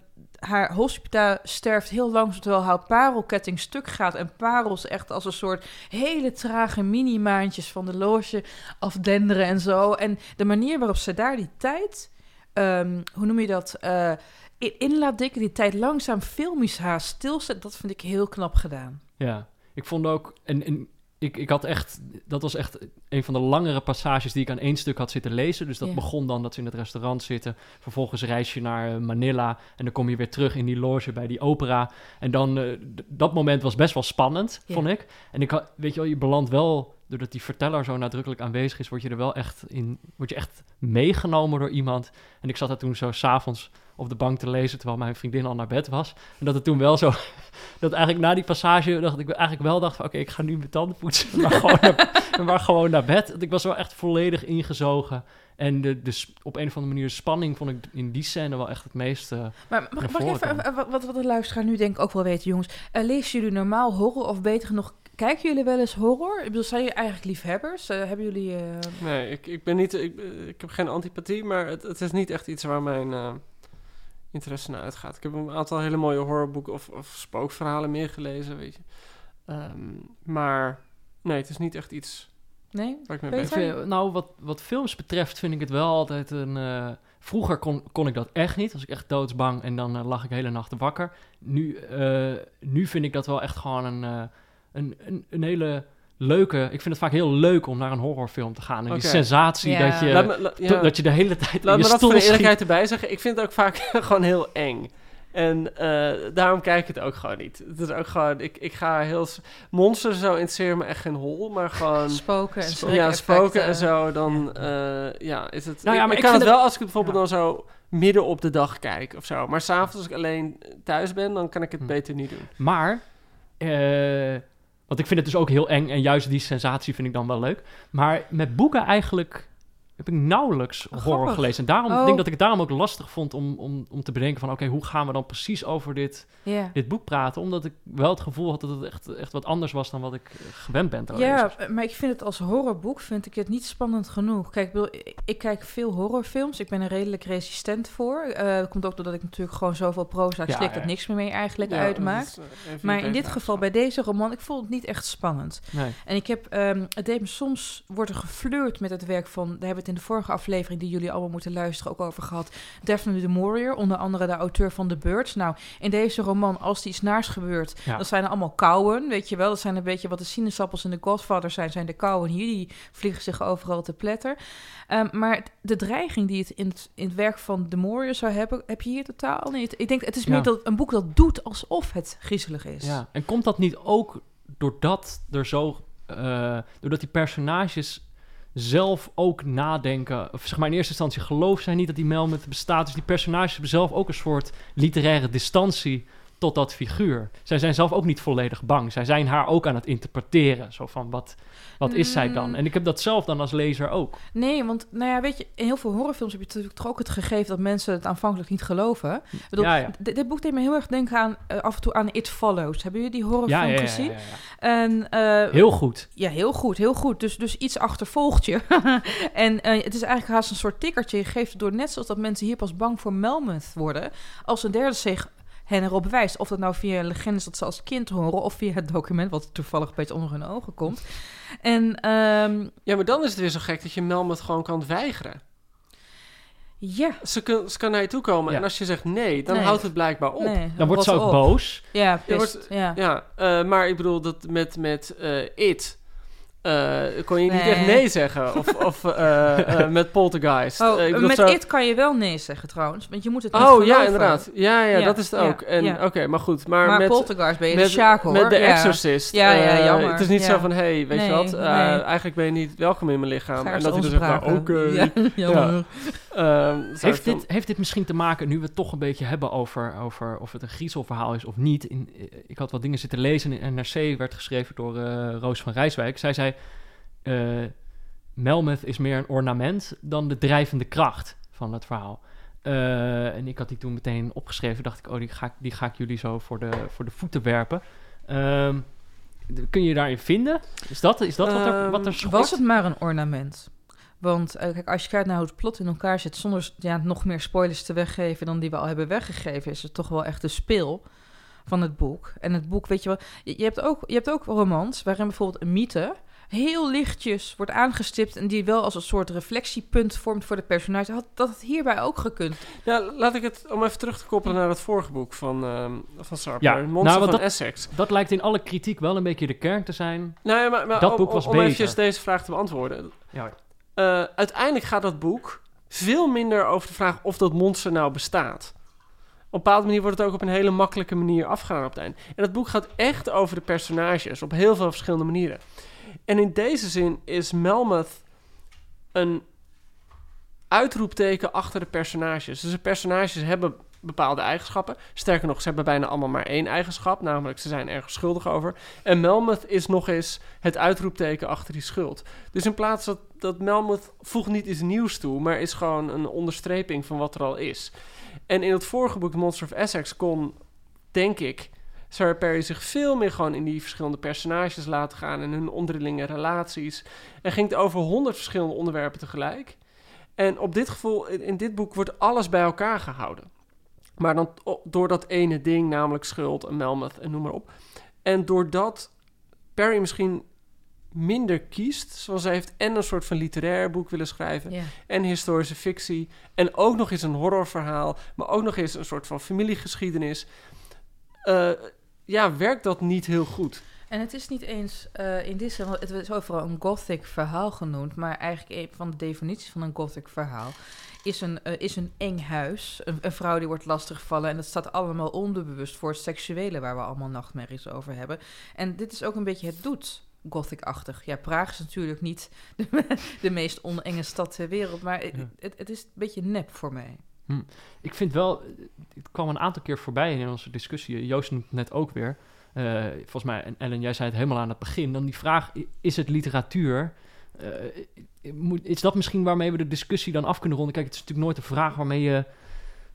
haar hospita sterft heel langzaam terwijl haar parelketting stuk gaat. En parels echt als een soort hele trage mini-maantjes van de loge afdenderen en zo. En de manier waarop ze daar die tijd, ehm, hoe noem je dat, eh, in, laat dikken, die tijd langzaam filmisch haast stilzet, dat vind ik heel knap gedaan. Ja, ik vond ook... En, en ik, ik had echt... Dat was echt een van de langere passages die ik aan één stuk had zitten lezen. Dus dat Ja. begon dan dat ze in het restaurant zitten. Vervolgens reis je naar eh, Manila. En dan kom je weer terug in die loge bij die opera. En dan... eh, dat moment was best wel spannend, Ja. vond ik. En ik had, weet je wel, je belandt wel... Doordat die verteller zo nadrukkelijk aanwezig is... word je er wel echt in... word je echt meegenomen door iemand. En ik zat daar toen zo s'avonds op de bank te lezen... terwijl mijn vriendin al naar bed was. En dat het toen wel zo... (laughs) dat eigenlijk na die passage dacht ik eigenlijk wel dacht van oké, ik ga nu mijn tanden poetsen, (laughs) maar gewoon, naar, maar gewoon naar bed. Want Ik was wel echt volledig ingezogen. En de, de, sp- op een of andere manier spanning vond ik in die scène wel echt het meest... eh, Maar mag, ik even, wat, wat, de luisteraar nu denk ik ook wel weten, jongens. Eh, lezen jullie normaal horror of beter nog, kijken jullie wel eens horror? Ik bedoel, zijn jullie eigenlijk liefhebbers? Eh, hebben jullie... eh, nee, ik, ik ben niet, ik, ik heb geen antipathie, maar het, het is niet echt iets waar mijn eh, interesse naar uitgaat. Ik heb een aantal hele mooie horrorboeken of, of spookverhalen meer gelezen, weet je. Ehm, maar nee, het is niet echt iets Nee? waar ik mee bezig ben. Nou, wat, wat films betreft vind ik het wel altijd een... eh, vroeger kon, kon ik dat echt niet. Was ik echt doodsbang en dan eh, lag ik hele nachten wakker. Nu, eh, nu vind ik dat wel echt gewoon een, een, een, een hele leuke... Ik vind het vaak heel leuk om naar een horrorfilm te gaan. En die sensatie Ja. dat, je, Laat me- la- ja. to- dat je de hele tijd Laat in me je dat stoel voor de schiet. eerlijkheid erbij zeggen. Ik vind het ook vaak (laughs) gewoon heel eng. En eh, daarom kijk ik het ook gewoon niet. Het is ook gewoon, ik, ik ga heel... Monsters zo interesseren me echt geen hol, maar gewoon... Spoken en Sp- schrik ja, spoken en zo, dan eh, ja, is het... Nou ja, ik, maar ik ik kan het wel als ik het bijvoorbeeld dan zo midden op de dag kijk of zo. Maar s'avonds als ik alleen thuis ben, dan kan ik het Hm. beter niet doen. Maar, eh, want ik vind het dus ook heel eng en juist die sensatie vind ik dan wel leuk. Maar met boeken eigenlijk heb ik nauwelijks Oh, horror grappig. gelezen. En daarom Oh. ik denk dat ik het daarom ook lastig vond om, om, om te bedenken van... oké, hoe gaan we dan precies over dit, dit boek praten? Omdat ik wel het gevoel had dat het echt, echt wat anders was dan wat ik eh, gewend ben te lezen. Ja, maar ik vind het als horrorboek vind ik het niet spannend genoeg. Kijk, ik, bedoel, ik, ik kijk veel horrorfilms. Ik ben er redelijk resistent voor. Eh, dat komt ook doordat ik natuurlijk gewoon zoveel proza Ja, slik ja. dat niks meer mee eigenlijk Ja, uitmaakt. is, eh, Maar in dit geval, bij deze roman, ik vond het niet echt spannend. Nee. En ik heb, ehm, het deed me soms, wordt er geflirt met het werk van, daar hebben het in de vorige aflevering die jullie allemaal moeten luisteren ook over gehad. Daphne de Maurier, onder andere de auteur van The Birds. Nou, in deze roman, als er iets naars gebeurt, Ja. dan zijn er allemaal kauwen, weet je wel. Dat zijn een beetje wat de sinaasappels in de Godfather zijn, zijn de kauwen hier, die vliegen zich overal te pletter. Ehm, maar de dreiging die het in, het in het werk van de Maurier zou hebben, heb je hier totaal niet. Ik denk, het is Ja. meer dat een boek dat doet alsof het griezelig is. Ja, en komt dat niet ook doordat er zo, eh, doordat die personages zelf ook nadenken, of zeg maar in eerste instantie geloof zij niet dat die Melmoth bestaat, dus die personages hebben zelf ook een soort literaire distantie tot dat figuur. Zij zijn zelf ook niet volledig bang. Zij zijn haar ook aan het interpreteren. Zo van, wat, wat is zij dan? Mm. En ik heb dat zelf dan als lezer ook. Nee, want nou ja, weet je, in heel veel horrorfilms heb je natuurlijk toch ook het gegeven dat mensen het aanvankelijk niet geloven. Ik bedoel, Ja, ja. d- Dit boek deed me heel erg denken aan eh, af en toe aan It Follows. Hebben jullie die horrorfilm Ja, gezien? En, eh, Heel goed. Ja, heel goed, heel goed. Dus, dus iets achtervolgt je. (laughs) en eh, het is eigenlijk haast een soort tikkertje. Je geeft het door net zoals dat mensen hier pas bang voor Melmoth worden. Als een derde zich hen erop wijst. Of dat nou via legendes dat ze als kind horen... of via het document wat toevallig een beetje onder hun ogen komt. En ehm, Ja, maar dan is het weer zo gek dat je Melmoth gewoon kan weigeren. ja, Ze, kun, ze kan naar je toe komen Ja. en als je zegt nee, dan Nee. houdt het blijkbaar op. nee, Dan wordt ze ook op. boos. Ja, pist, wordt- ja. Ja, eh, maar ik bedoel dat met, met eh, It... eh, kon je niet echt nee zeggen. Of, (laughs) of eh, eh, met Poltergeist. Oh, ik met zo- It kan je wel nee zeggen trouwens. Want je moet het niet Oh geloven. ja, inderdaad. Ja, ja, Ja, dat is het ook. En ja. oké, maar goed. Maar, Maar met, Poltergeist ben je met, de hoor. met The Ja. Exorcist. Ja, ja, jammer. Het is niet zo van, hey, weet Nee, je wat? Eigenlijk ben je niet welkom in mijn lichaam. En dat hij dan zegt, nou, oké. Ja, jammer. Ehm, Heeft dit, heeft dit misschien te maken, nu we het toch een beetje hebben over, over of het een griezelverhaal is of niet. In, eh, ik had wat dingen zitten lezen in NRC, werd geschreven door eh, Roos van Rijswijk. Zij zei, eh Melmoth is meer een ornament dan de drijvende kracht van het verhaal. Eh, en ik had die toen meteen opgeschreven, dacht ik, oh, die ga ik, die ga ik jullie zo voor de, voor de voeten werpen. Ehm, kun je je daarin vinden? Is dat, is dat wat, er, wat er Ehm, schort? Was het maar een ornament? Want eh, kijk, als je kijkt naar hoe het plot in elkaar zit, zonder ja, nog meer spoilers te weggeven dan die we al hebben weggegeven, is het toch wel echt de speel van het boek. En het boek, weet je wel, je, je hebt, ook, je hebt ook romans waarin bijvoorbeeld een mythe heel lichtjes wordt aangestipt en die wel als een soort reflectiepunt vormt voor de personage. Had dat het hierbij ook gekund? Ja, laat ik het, om even terug te koppelen naar het vorige boek van, ehm van Sarper. Ja, Monster nou, van dat- Essex. Dat lijkt in alle kritiek wel een beetje de kern te zijn. Nou ja, maar, maar Dat om- boek om, was om beter. eventjes deze vraag te beantwoorden. Ja, Eh, uiteindelijk gaat dat boek veel minder over de vraag of dat monster nou bestaat. Op een bepaalde manier wordt het ook op een hele makkelijke manier afgedaan op het einde. En dat boek gaat echt over de personages op heel veel verschillende manieren. En in deze zin is Melmoth een uitroepteken achter de personages. Dus de personages hebben bepaalde eigenschappen. Sterker nog, ze hebben bijna allemaal maar één eigenschap, namelijk ze zijn ergens schuldig over. En Melmoth is nog eens het uitroepteken achter die schuld. Dus in plaats dat, dat Melmoth voegt niet iets nieuws toe, maar is gewoon een onderstreping van wat er al is. En in het vorige boek, Monster of Essex, kon, denk ik, Sarah Perry zich veel meer gewoon in die verschillende personages laten gaan en hun onderlinge relaties. En ging het over honderd verschillende onderwerpen tegelijk. En op dit gevoel, in, in dit boek wordt alles bij elkaar gehouden. Maar dan door dat ene ding, namelijk schuld en Melmoth en noem maar op. En doordat Perry misschien minder kiest, zoals zij heeft en een soort van literair boek willen schrijven en historische fictie en ook nog eens een horrorverhaal, maar ook nog eens een soort van familiegeschiedenis. eh, ja, werkt dat niet heel goed. En het is niet eens eh, in dit zin, het is overal een gothic verhaal genoemd, maar eigenlijk een van de definities van een gothic verhaal is een, eh, is een eng huis, een, een vrouw die wordt lastiggevallen en dat staat allemaal onderbewust voor het seksuele waar we allemaal nachtmerries over hebben. En dit is ook een beetje het doet. Gothic-achtig. Ja, Praag is natuurlijk niet (laughs) de, de meest onenge stad ter wereld, maar het, Ja. het, het is een beetje nep voor mij. Ik vind wel, het kwam een aantal keer voorbij in onze discussie. Joost net ook weer. Eh, volgens mij, en Ellen, jij zei het helemaal aan het begin. Dan die vraag, is het literatuur? Eh, is dat misschien waarmee we de discussie dan af kunnen ronden? Kijk, het is natuurlijk nooit een vraag waarmee je,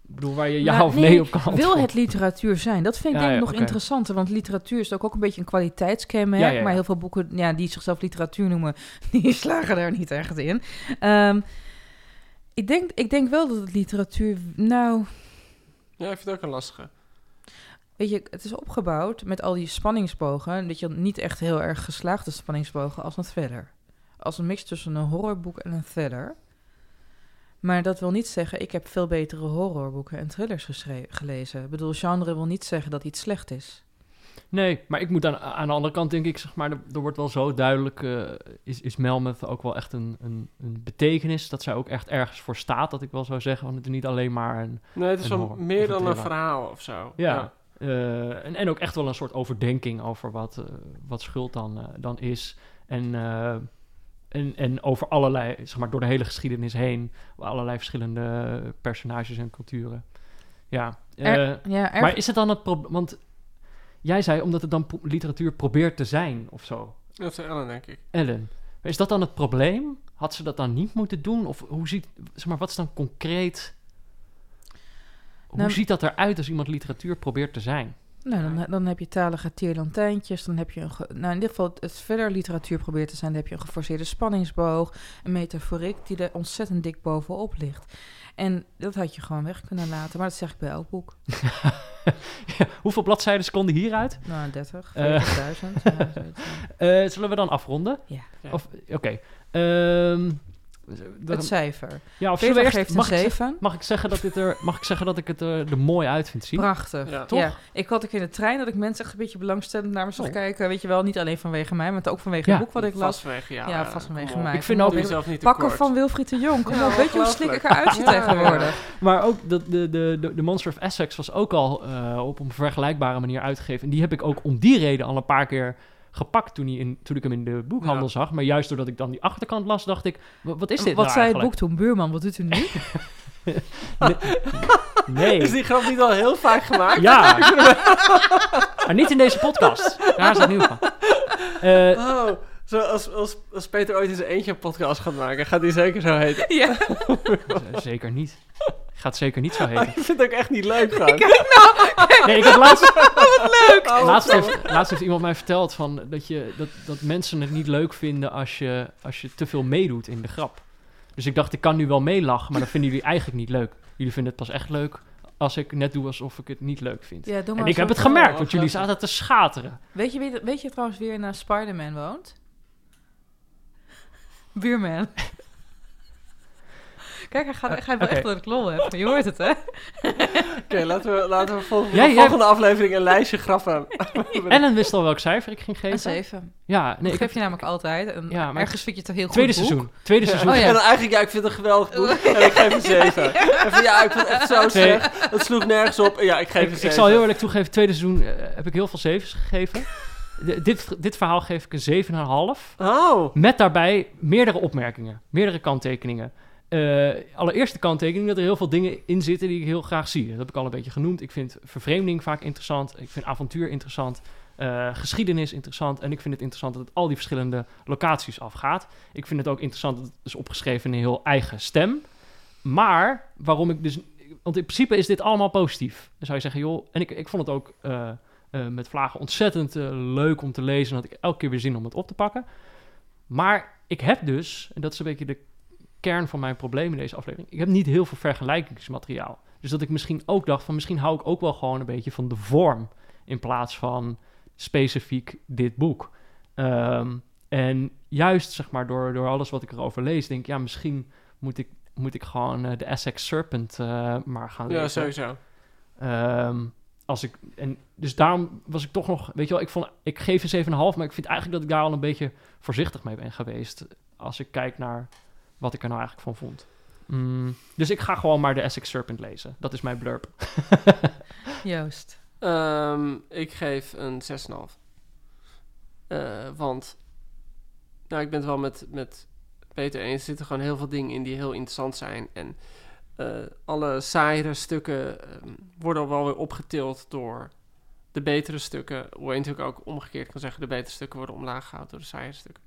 ik bedoel, waar je ja Nou, of nee, op kan Wil het literatuur zijn? Dat vind ik Ja, denk ik ja, nog interessanter. Want literatuur is ook, ook een beetje een kwaliteitskenmerk. Ja, ja, ja. Maar heel veel boeken ja, die zichzelf literatuur noemen, (laughs) die slagen daar niet echt in. Ehm, ik, denk, ik denk wel dat het literatuur... Nou, Ja, ik vind het ook een lastige. weet je, het is opgebouwd met al die spanningsbogen. Dat je niet echt heel erg geslaagde spanningsbogen als een thriller. Als een mix tussen een horrorboek en een thriller. Maar dat wil niet zeggen, ik heb veel betere horrorboeken en thrillers gelezen. Ik bedoel, genre wil niet zeggen dat iets slecht is. Nee, maar ik moet aan, aan de andere kant denk ik, zeg maar, er, er wordt wel zo duidelijk, eh, is, is Melmoth ook wel echt een, een, een betekenis, dat zij ook echt ergens voor staat, dat ik wel zou zeggen, want het is niet alleen maar een, Nee, het is Een wel horror meer dan een verhaal of zo. Ja. eh, en, en ook echt wel een soort overdenking over wat, eh, wat schuld dan, dan is. En, eh, en, en over allerlei, zeg maar, door de hele geschiedenis heen, allerlei verschillende personages en culturen. Ja. Er- eh, ja, maar is het dan het probleem... Want jij zei omdat het dan pro- literatuur probeert te zijn of zo. Dat is Ellen, denk ik. Ellen, maar is dat dan het probleem? Had ze dat dan niet moeten doen? Of hoe ziet... Zeg maar, wat is dan concreet... Hoe Nou, ziet dat eruit als iemand literatuur probeert te zijn? Nou, dan, dan heb je talige tierlantijntjes. Dan heb je een. nou, in dit geval, het verder literatuur probeert te zijn. Dan heb je een geforceerde spanningsboog. Een metaforiek die er ontzettend dik bovenop ligt. En dat had je gewoon weg kunnen laten. Maar dat zeg ik bij elk boek. (laughs) Ja, hoeveel bladzijden konden hieruit? Nou, 30, Eh. 40.000. ja, zoiets, ja. (laughs) Eh, zullen we dan afronden? Ja. Ja. Of, oké. Het cijfer. ja, of Peter geeft een mag, ik zeg- 7. mag ik zeggen dat dit er, mag ik zeggen dat ik het er, er mooi uit vind zien? Prachtig. Ja. Toch? Ja, ik had ook in de trein dat ik mensen echt een beetje belangstellend naar me zag Oh. kijken. Weet je wel, niet alleen vanwege mij, maar ook vanwege Ja. het boek wat ik las. Vast vanwege jou. Ja, vast vanwege mij. Ik vind ook- jezelf niet Pakken van Wilfried de Jong. Kom Ja, op, weet je hoe slik ik eruit zie Ja, tegenwoordig? Maar ook de, de, de, de, de Monster of Essex was ook al eh, op een vergelijkbare manier uitgegeven. En die heb ik ook om die reden al een paar keer gepakt toen, in, toen ik hem in de boekhandel Ja. zag. Maar juist doordat ik dan die achterkant las, dacht ik, "Wa- wat is dit Wat nou zei het boek toen? Buurman, wat doet u nu? (laughs) Nee. Is die grap niet al heel vaak gemaakt? Ja. maar niet in deze podcast. Daar is het nieuw van. Eh, Oh, zo als, als, als Peter ooit zijn eentje een podcast gaat maken, gaat die zeker zo heten. (laughs) ja. zeker niet. Gaat zeker niet zo Oh, heten. ik vind het ook echt niet leuk (laughs) gewoon. (laughs) Nee, ik heb laatst... (laughs) Oh, Laatst wat heeft, laatst heeft iemand mij verteld van dat, je, dat, dat mensen het niet leuk vinden als je, als je te veel meedoet in de grap. Dus ik dacht, ik kan nu wel meelachen, maar dat vinden jullie eigenlijk niet leuk. Jullie vinden het pas echt leuk als ik net doe alsof ik het niet leuk vind. Ja, doe maar en ik heb het gemerkt, Oh, want jullie zaten te schateren. Weet je, weet je trouwens wie er naar Spider-Man woont? Buurman. Kijk, hij gaat, hij gaat Oké. echt door de klol heb. Je hoort het, hè? (laughs) Oké, laten we, laten we volgende, volgende aflevering een lijstje grappen. Ellen wist al welk cijfer ik ging Een geven. 7. Ja, Nee, nee, ik ik geef je namelijk altijd. En Ja, maar- ergens vind je het een heel tweede goed boek. seizoen. Tweede seizoen. Oh ja. En (laughs) dan eigenlijk, ja, ik vind het een geweldig boek. (laughs) En ik geef een 7. En van, ja, ik vind het echt zo slecht. Het sloeg nergens op. Ja, ik geef een Ik, 7. ik zal heel eerlijk toegeven, tweede seizoen eh, heb ik heel veel zevens gegeven. De- dit, dit verhaal geef ik een 7,5. Oh, Met daarbij meerdere opmerkingen, meerdere kanttekeningen. Eh, allereerst de kanttekening dat er heel veel dingen in zitten die ik heel graag zie. Dat heb ik al een beetje genoemd. Ik vind vervreemding vaak interessant. Ik vind avontuur interessant. eh, geschiedenis interessant. En ik vind het interessant dat het al die verschillende locaties afgaat. Ik vind het ook interessant dat het is opgeschreven in een heel eigen stem. Maar waarom ik dus. Want in principe is dit allemaal positief. Dan zou je zeggen, joh. En ik, ik vond het ook eh, met vlagen ontzettend leuk om te lezen. En had ik elke keer weer zin om het op te pakken. Maar ik heb dus, en dat is een beetje de kern van mijn probleem in deze aflevering. Ik heb niet heel veel vergelijkingsmateriaal. Dus dat ik misschien ook dacht van misschien hou ik ook wel gewoon een beetje van de vorm in plaats van specifiek dit boek. Ehm, en juist zeg maar door, door alles wat ik erover lees, denk ik ja misschien moet ik, moet ik gewoon eh, de Essex Serpent eh, maar gaan lezen. ja, sowieso. Ehm, als ik, en dus daarom was ik toch nog, weet je wel, ik, vond, ik geef een 7,5, maar ik vind eigenlijk dat ik daar al een beetje voorzichtig mee ben geweest. Als ik kijk naar wat ik er nou eigenlijk van vond. Mm, dus ik ga gewoon maar de Essex Serpent lezen. Dat is mijn blurb. (laughs) Joost. Ehm, ik geef een 6,5. Eh, want, nou, ik ben het wel met, met Peter eens. Er zitten gewoon heel veel dingen in die heel interessant zijn. En eh, alle saaiere stukken ehm, worden al wel weer opgetild door de betere stukken. Hoe je natuurlijk ook omgekeerd kan zeggen, de betere stukken worden omlaag gehaald door de saaiere stukken.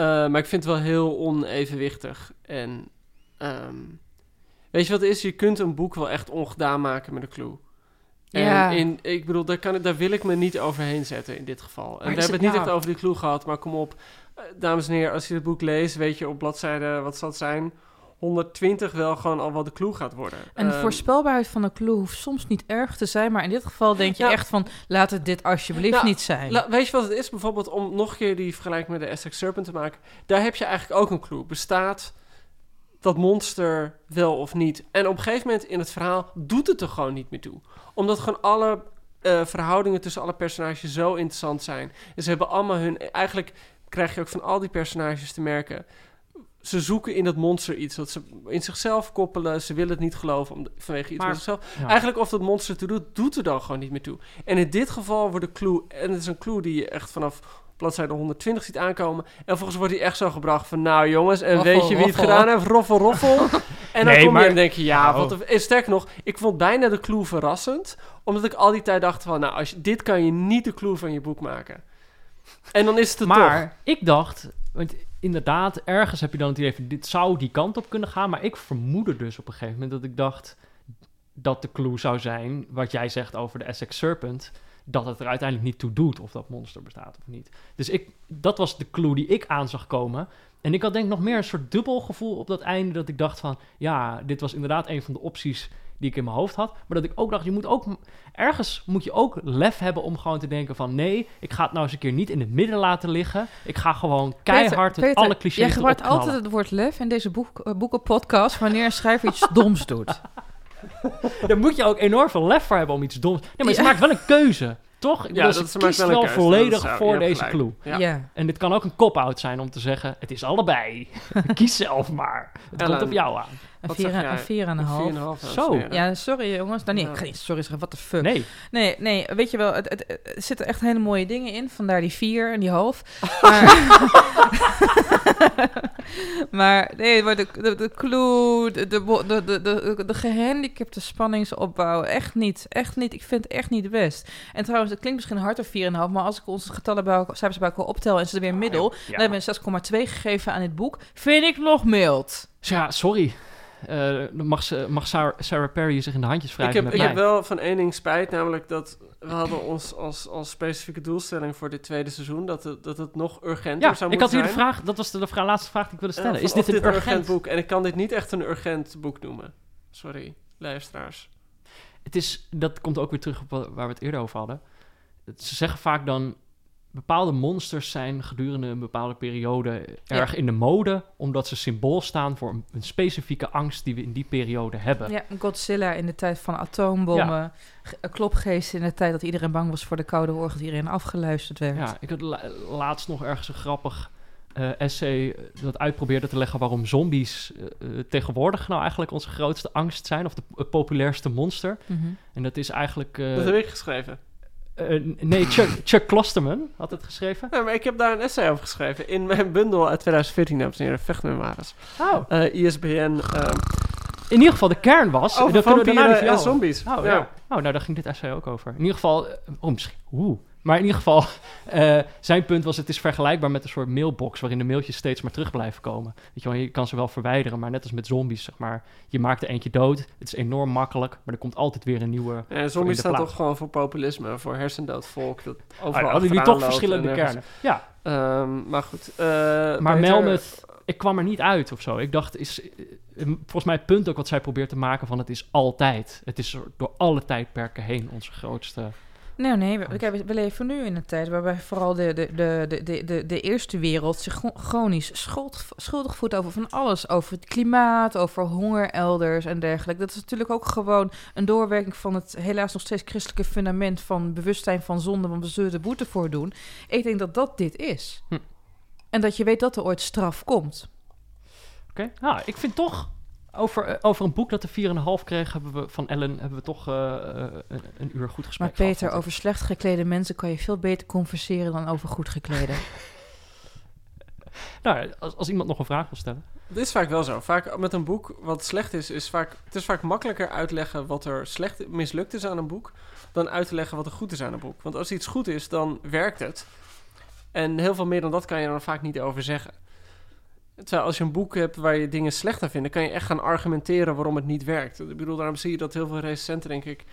Eh, maar ik vind het wel heel onevenwichtig. En ehm, weet je wat het is? Je kunt een boek wel echt ongedaan maken met een clue. En Ja. in, ik bedoel, daar, kan, ik- daar wil ik me niet overheen zetten in dit geval. En we hebben het niet nou- echt over die clue gehad, maar kom op. Eh, dames en heren, als je het boek leest, weet je op bladzijde, wat zal het zijn? 120 wel gewoon al wat de clue gaat worden. En de Ehm, voorspelbaarheid van een clue hoeft soms niet erg te zijn, maar in dit geval denk je echt van, laat het dit alsjeblieft Nou, niet zijn. La- weet je wat het is? Bijvoorbeeld om nog een keer die vergelijking met de Essex Serpent te maken. Daar heb je eigenlijk ook een clue. Bestaat dat monster wel of niet? En op een gegeven moment in het verhaal doet het er gewoon niet meer toe. Omdat gewoon alle eh, verhoudingen tussen alle personages zo interessant zijn. En ze hebben allemaal hun... Eigenlijk krijg je ook van al die personages te merken... Ze zoeken in dat monster iets dat ze in zichzelf koppelen. Ze willen het niet geloven om, vanwege iets Maar- zichzelf. Ja. Eigenlijk of dat monster te doet, doet er dan gewoon niet meer toe. En in dit geval wordt de clue, en het is een clue die je echt vanaf bladzijde 120 ziet aankomen. En vervolgens wordt hij echt zo gebracht van... Nou jongens, en Roffel, weet je wie het gedaan heeft? Roffel, roffel. (laughs) en dan Nee, kom maar- je en denk je... Ja, Nou. wat en sterker nog, ik vond bijna de clue verrassend. Omdat ik al die tijd dacht van... Nou, als je, dit kan je niet de clue van je boek maken. En dan is het er Maar toch. ik dacht, want inderdaad, ergens heb je dan het idee van dit zou die kant op kunnen gaan. Maar ik vermoedde dus op een gegeven moment dat ik dacht dat de clue zou zijn, wat jij zegt over de Essex Serpent, dat het er uiteindelijk niet toe doet of dat monster bestaat of niet. Dus ik, dat was de clue die ik aan zag komen. En ik had denk ik nog meer een soort dubbel gevoel op dat einde, dat ik dacht van, ja, dit was inderdaad een van de opties die ik in mijn hoofd had. Maar dat ik ook dacht, je moet ook, ergens moet je ook lef hebben om gewoon te denken van, nee, ik ga het nou eens een keer niet in het midden laten liggen. Ik ga gewoon keihard Peter, het alle clichés Jij erop gebruikt altijd het woord lef in deze boek, eh, boekenpodcast wanneer een schrijver iets (laughs) doms doet. Daar moet je ook enorm veel lef voor hebben om iets doms... Nee, maar ze Ja. maakt wel een keuze, toch? Ik Ja, bedoel, dat ze kiest wel wel, een keuze, volledig zou- voor je deze gelijk. clue. Ja. Ja. En dit kan ook een cop-out zijn om te zeggen... het is allebei. (laughs) Kies zelf maar. Het Ellen, komt op jou aan. Een Wat vier, zeg en- jij? een vier en een half. 4,5. Zo. Ja. Ja, sorry jongens. Nou, nee, Ja. ga niet sorry zeggen. Wat de fuck. Nee. Nee, nee, weet je wel, het, het, het- er zitten echt hele mooie dingen in. Vandaar die vier en die half. (laughs) Maar, (laughs) maar nee, maar de, de, de clue, de, de, de, de, de, de gehandicapte spanningsopbouw, echt niet. Echt niet. Ik vind het echt niet best. En trouwens, het klinkt misschien hard op 4,5, maar als ik onze getallen bij elkaar, cijfers bij elkaar optel en ze er weer middel, Ja. dan hebben we een 6,2 gegeven aan dit boek. Vind ik nog mild. Ja, sorry. Dan mag, ze, mag Sarah, Sarah Perry zich in de handjes Ik wrijven heb, met ik heb wel van één ding spijt, namelijk dat we hadden ons als, als specifieke doelstelling voor dit tweede seizoen dat het, dat het nog urgenter ja, zou ik moeten had hier de zijn. vraag... Dat was de, de laatste vraag die ik wilde Eh, stellen. is dit een urgent... boek? En ik kan dit niet echt een urgent boek noemen. Sorry, luisteraars. Het is, dat komt ook weer terug op wa- waar we het eerder over hadden. Ze zeggen vaak dan... Bepaalde monsters zijn gedurende een bepaalde periode erg in de mode... omdat ze symbool staan voor een, een specifieke angst... die we in die periode hebben. Ja, Godzilla in de tijd van atoombommen. Eh, Klopgeest in de tijd dat iedereen bang was voor de Koude Oorlog, dat iedereen afgeluisterd werd. Ja, ik had la- laatst nog ergens een grappig eh, essay eh, dat uitprobeerde te leggen waarom zombies tegenwoordig nou eigenlijk onze grootste angst zijn, of de populairste monster. Mhm. En dat is eigenlijk. eh, dat heb ik geschreven. Eh, nee, Chuck, Chuck Klosterman had het geschreven. Ja, maar ik heb daar een essay over geschreven in mijn bundel uit 2014, dames en heren, Vechtmemoires. Oh. Eh, ISBN. ehm In ieder geval, de kern was. over daarna vampieren en zombies. Oh, ja. ja. Oh, nou, daar ging dit essay ook over. In ieder geval, eh, oh, misschien, oeh. Maar in ieder geval, (laughs) eh, zijn punt was: het is vergelijkbaar met een soort mailbox waarin de mailtjes steeds maar terug blijven komen. Weet je wel, je kan ze wel verwijderen, maar net als met zombies, zeg maar. Je maakt er eentje dood, het is enorm makkelijk, maar er komt altijd weer een nieuwe. En in zombies staan toch gewoon voor populisme, voor hersendood volk. Dat overal dan hadden jullie achteraan toch verschillende kernen. Ja, Ehm, maar goed. eh, maar ik kwam er niet uit of zo. Ik dacht, is, eh, volgens mij het punt ook wat zij probeert te maken van het is altijd. Het is door alle tijdperken heen onze grootste. Nee, nee, we, kijk, we leven nu in een tijd waarbij vooral de, de, de, de, de, de, eerste wereld zich chro- chronisch schuld, schuldig voelt over van alles. Over het klimaat, over honger elders en dergelijke. Dat is natuurlijk ook gewoon een doorwerking van het helaas nog steeds christelijke fundament van bewustzijn van zonde, want we zullen de boete voor doen. Ik denk dat dat dit is. Hm. En dat je weet dat er ooit straf komt. Oké, nou, ik vind toch over, eh, over een boek dat de 4,5 kreeg, hebben we van Ellen hebben we toch eh, eh, een, een uur goed gesprek Maar Peter, over slecht geklede mensen kan je veel beter converseren dan over goed geklede. (laughs) Nou, als, als iemand nog een vraag wil stellen. Het is vaak wel zo. Vaak met een boek wat slecht is, is vaak, het is vaak makkelijker uitleggen wat er slecht mislukt is aan een boek, dan uit te leggen wat er goed is aan een boek. Want als iets goed is, dan werkt het. En heel veel meer dan dat kan je er dan vaak niet over zeggen. Terwijl als je een boek hebt waar je dingen slecht aan vindt, dan kan je echt gaan argumenteren waarom het niet werkt. Ik bedoel, daarom zie je dat heel veel recensenten, denk ik,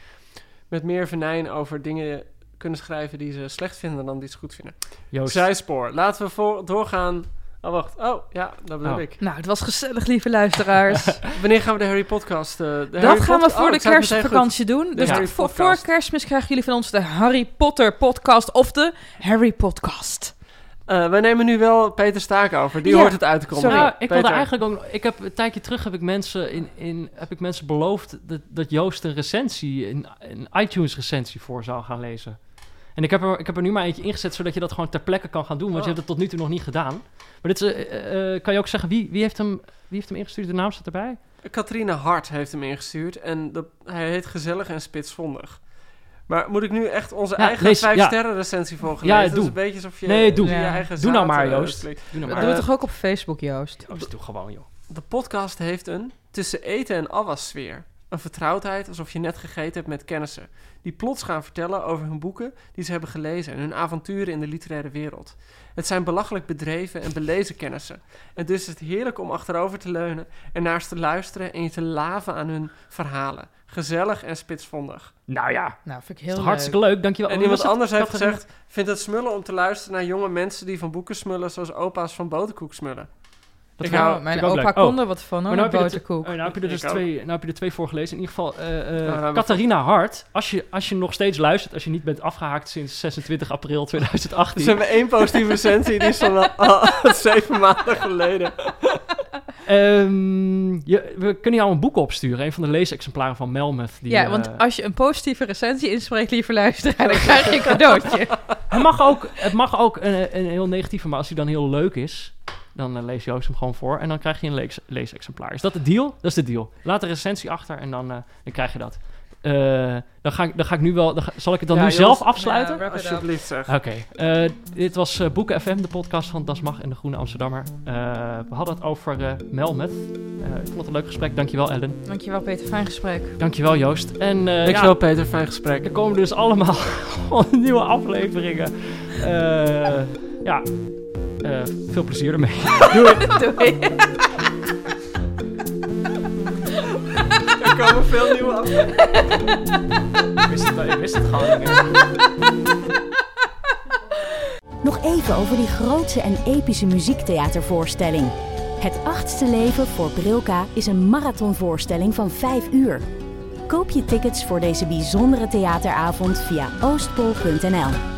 met meer venijn over dingen kunnen schrijven die ze slecht vinden dan die ze goed vinden. Joost, Zijspoor. Laten we voor, doorgaan. Oh, wacht. Oh, ja, dat bedoel Oh. ik. nou, het was gezellig, lieve luisteraars. (laughs) Wanneer gaan we de Harry Podcast? eh, de Dat Harry gaan we voor Oh, de kerstvakantie doen. Dus voor, kerstmis krijgen jullie van ons de Harry Potter podcast of de Harry Podcast. Eh, wij nemen nu wel Peter Staak over. Die Ja, hoort het uit te komen. sorry. Nou, ik wilde eigenlijk ook. Ik heb een tijdje terug heb ik mensen in, in heb ik mensen beloofd dat, dat Joost een recensie, een, een iTunes recensie voor zou gaan lezen. En ik heb, er, ik heb er nu maar eentje ingezet, zodat je dat gewoon ter plekke kan gaan doen. Want Oh. je hebt het tot nu toe nog niet gedaan. Maar dit is, eh, eh, kan je ook zeggen, wie, wie, heeft hem, wie heeft hem ingestuurd? De naam staat erbij. Katrine Hart heeft hem ingestuurd. En de, hij heet Gezellig en Spitsvondig. Maar moet ik nu echt onze Ja, eigen lees- vijf ja. sterren recensie volgen? Ja, lezen? Dat is doe. een beetje alsof je... Nee, doe. je Ja. eigen Doe nou maar, eh, Joost. Doe nou Doe het toch ook op Facebook, Joost? Joost, doe gewoon, joh. De podcast heeft een tussen eten en afwassfeer. Een vertrouwdheid alsof je net gegeten hebt met kennissen. Die plots gaan vertellen over hun boeken die ze hebben gelezen en hun avonturen in de literaire wereld. Het zijn belachelijk bedreven en belezen kennissen. En dus is het heerlijk om achterover te leunen en naar ze te luisteren en je te laven aan hun verhalen. Gezellig en spitsvondig. Nou ja, Nou, vind ik is heel leuk. hartstikke leuk. Dankjewel. En iemand anders heeft gezegd: vindt het smullen om te luisteren naar jonge mensen die van boeken smullen zoals opa's van boterkoek smullen. Dat Ik vind hou- ik mijn opa leuk. kon Oh. er wat van, hoor, Maar nou er, boterkoek. oh, nou heb je er dus Ik ook. twee, nou heb je er twee voorgelezen. In ieder geval, eh, eh, Nou, maar- Catharina Hart. Als je, als je nog steeds luistert, als je niet bent afgehaakt sinds 26 april 2018. Dus we hebben één positieve recensie, die is van al, al (laughs) zeven maanden geleden. Ehm, je, we kunnen jou een boek opsturen. Een van de leesexemplaren van Melmoth. Die, ja, eh, want als je een positieve recensie inspreekt, lieve luisteraar, dan krijg je een cadeautje. (laughs) het mag ook, het mag ook een, een heel negatieve, maar als hij dan heel leuk is, dan eh, lees Joost hem gewoon voor. En dan krijg je een lees, leesexemplaar. Is dat de deal? Dat is de deal. Laat de recensie achter en dan, eh, dan krijg je dat. Eh, dan, ga ik, dan ga ik nu wel... Dan ga- zal ik het dan Ja, nu Joost, zelf afsluiten? Ja. Alsjeblieft zeg. Oké, eh, dit was eh, Boeken FM, de podcast van Das Mag en de Groene Amsterdammer. Eh, we hadden het over eh. Eh, ik vond het een leuk gesprek. Dankjewel Ellen. Dankjewel, Peter. Fijn gesprek. Dankjewel Joost. En eh, Dankjewel ja, Peter, fijn gesprek. er komen dus allemaal (laughs) nieuwe afleveringen. Eh, ja, eh, veel plezier ermee. Doei. (laughs) Doei. Er komen veel nieuwe af. Ik wist het, ik wist het gewoon niet meer. Nog even over die grootse en epische muziektheatervoorstelling. Het achtste leven voor Brilka is een marathonvoorstelling van 5 uur. Koop je tickets voor deze bijzondere theateravond via oostpol.nl.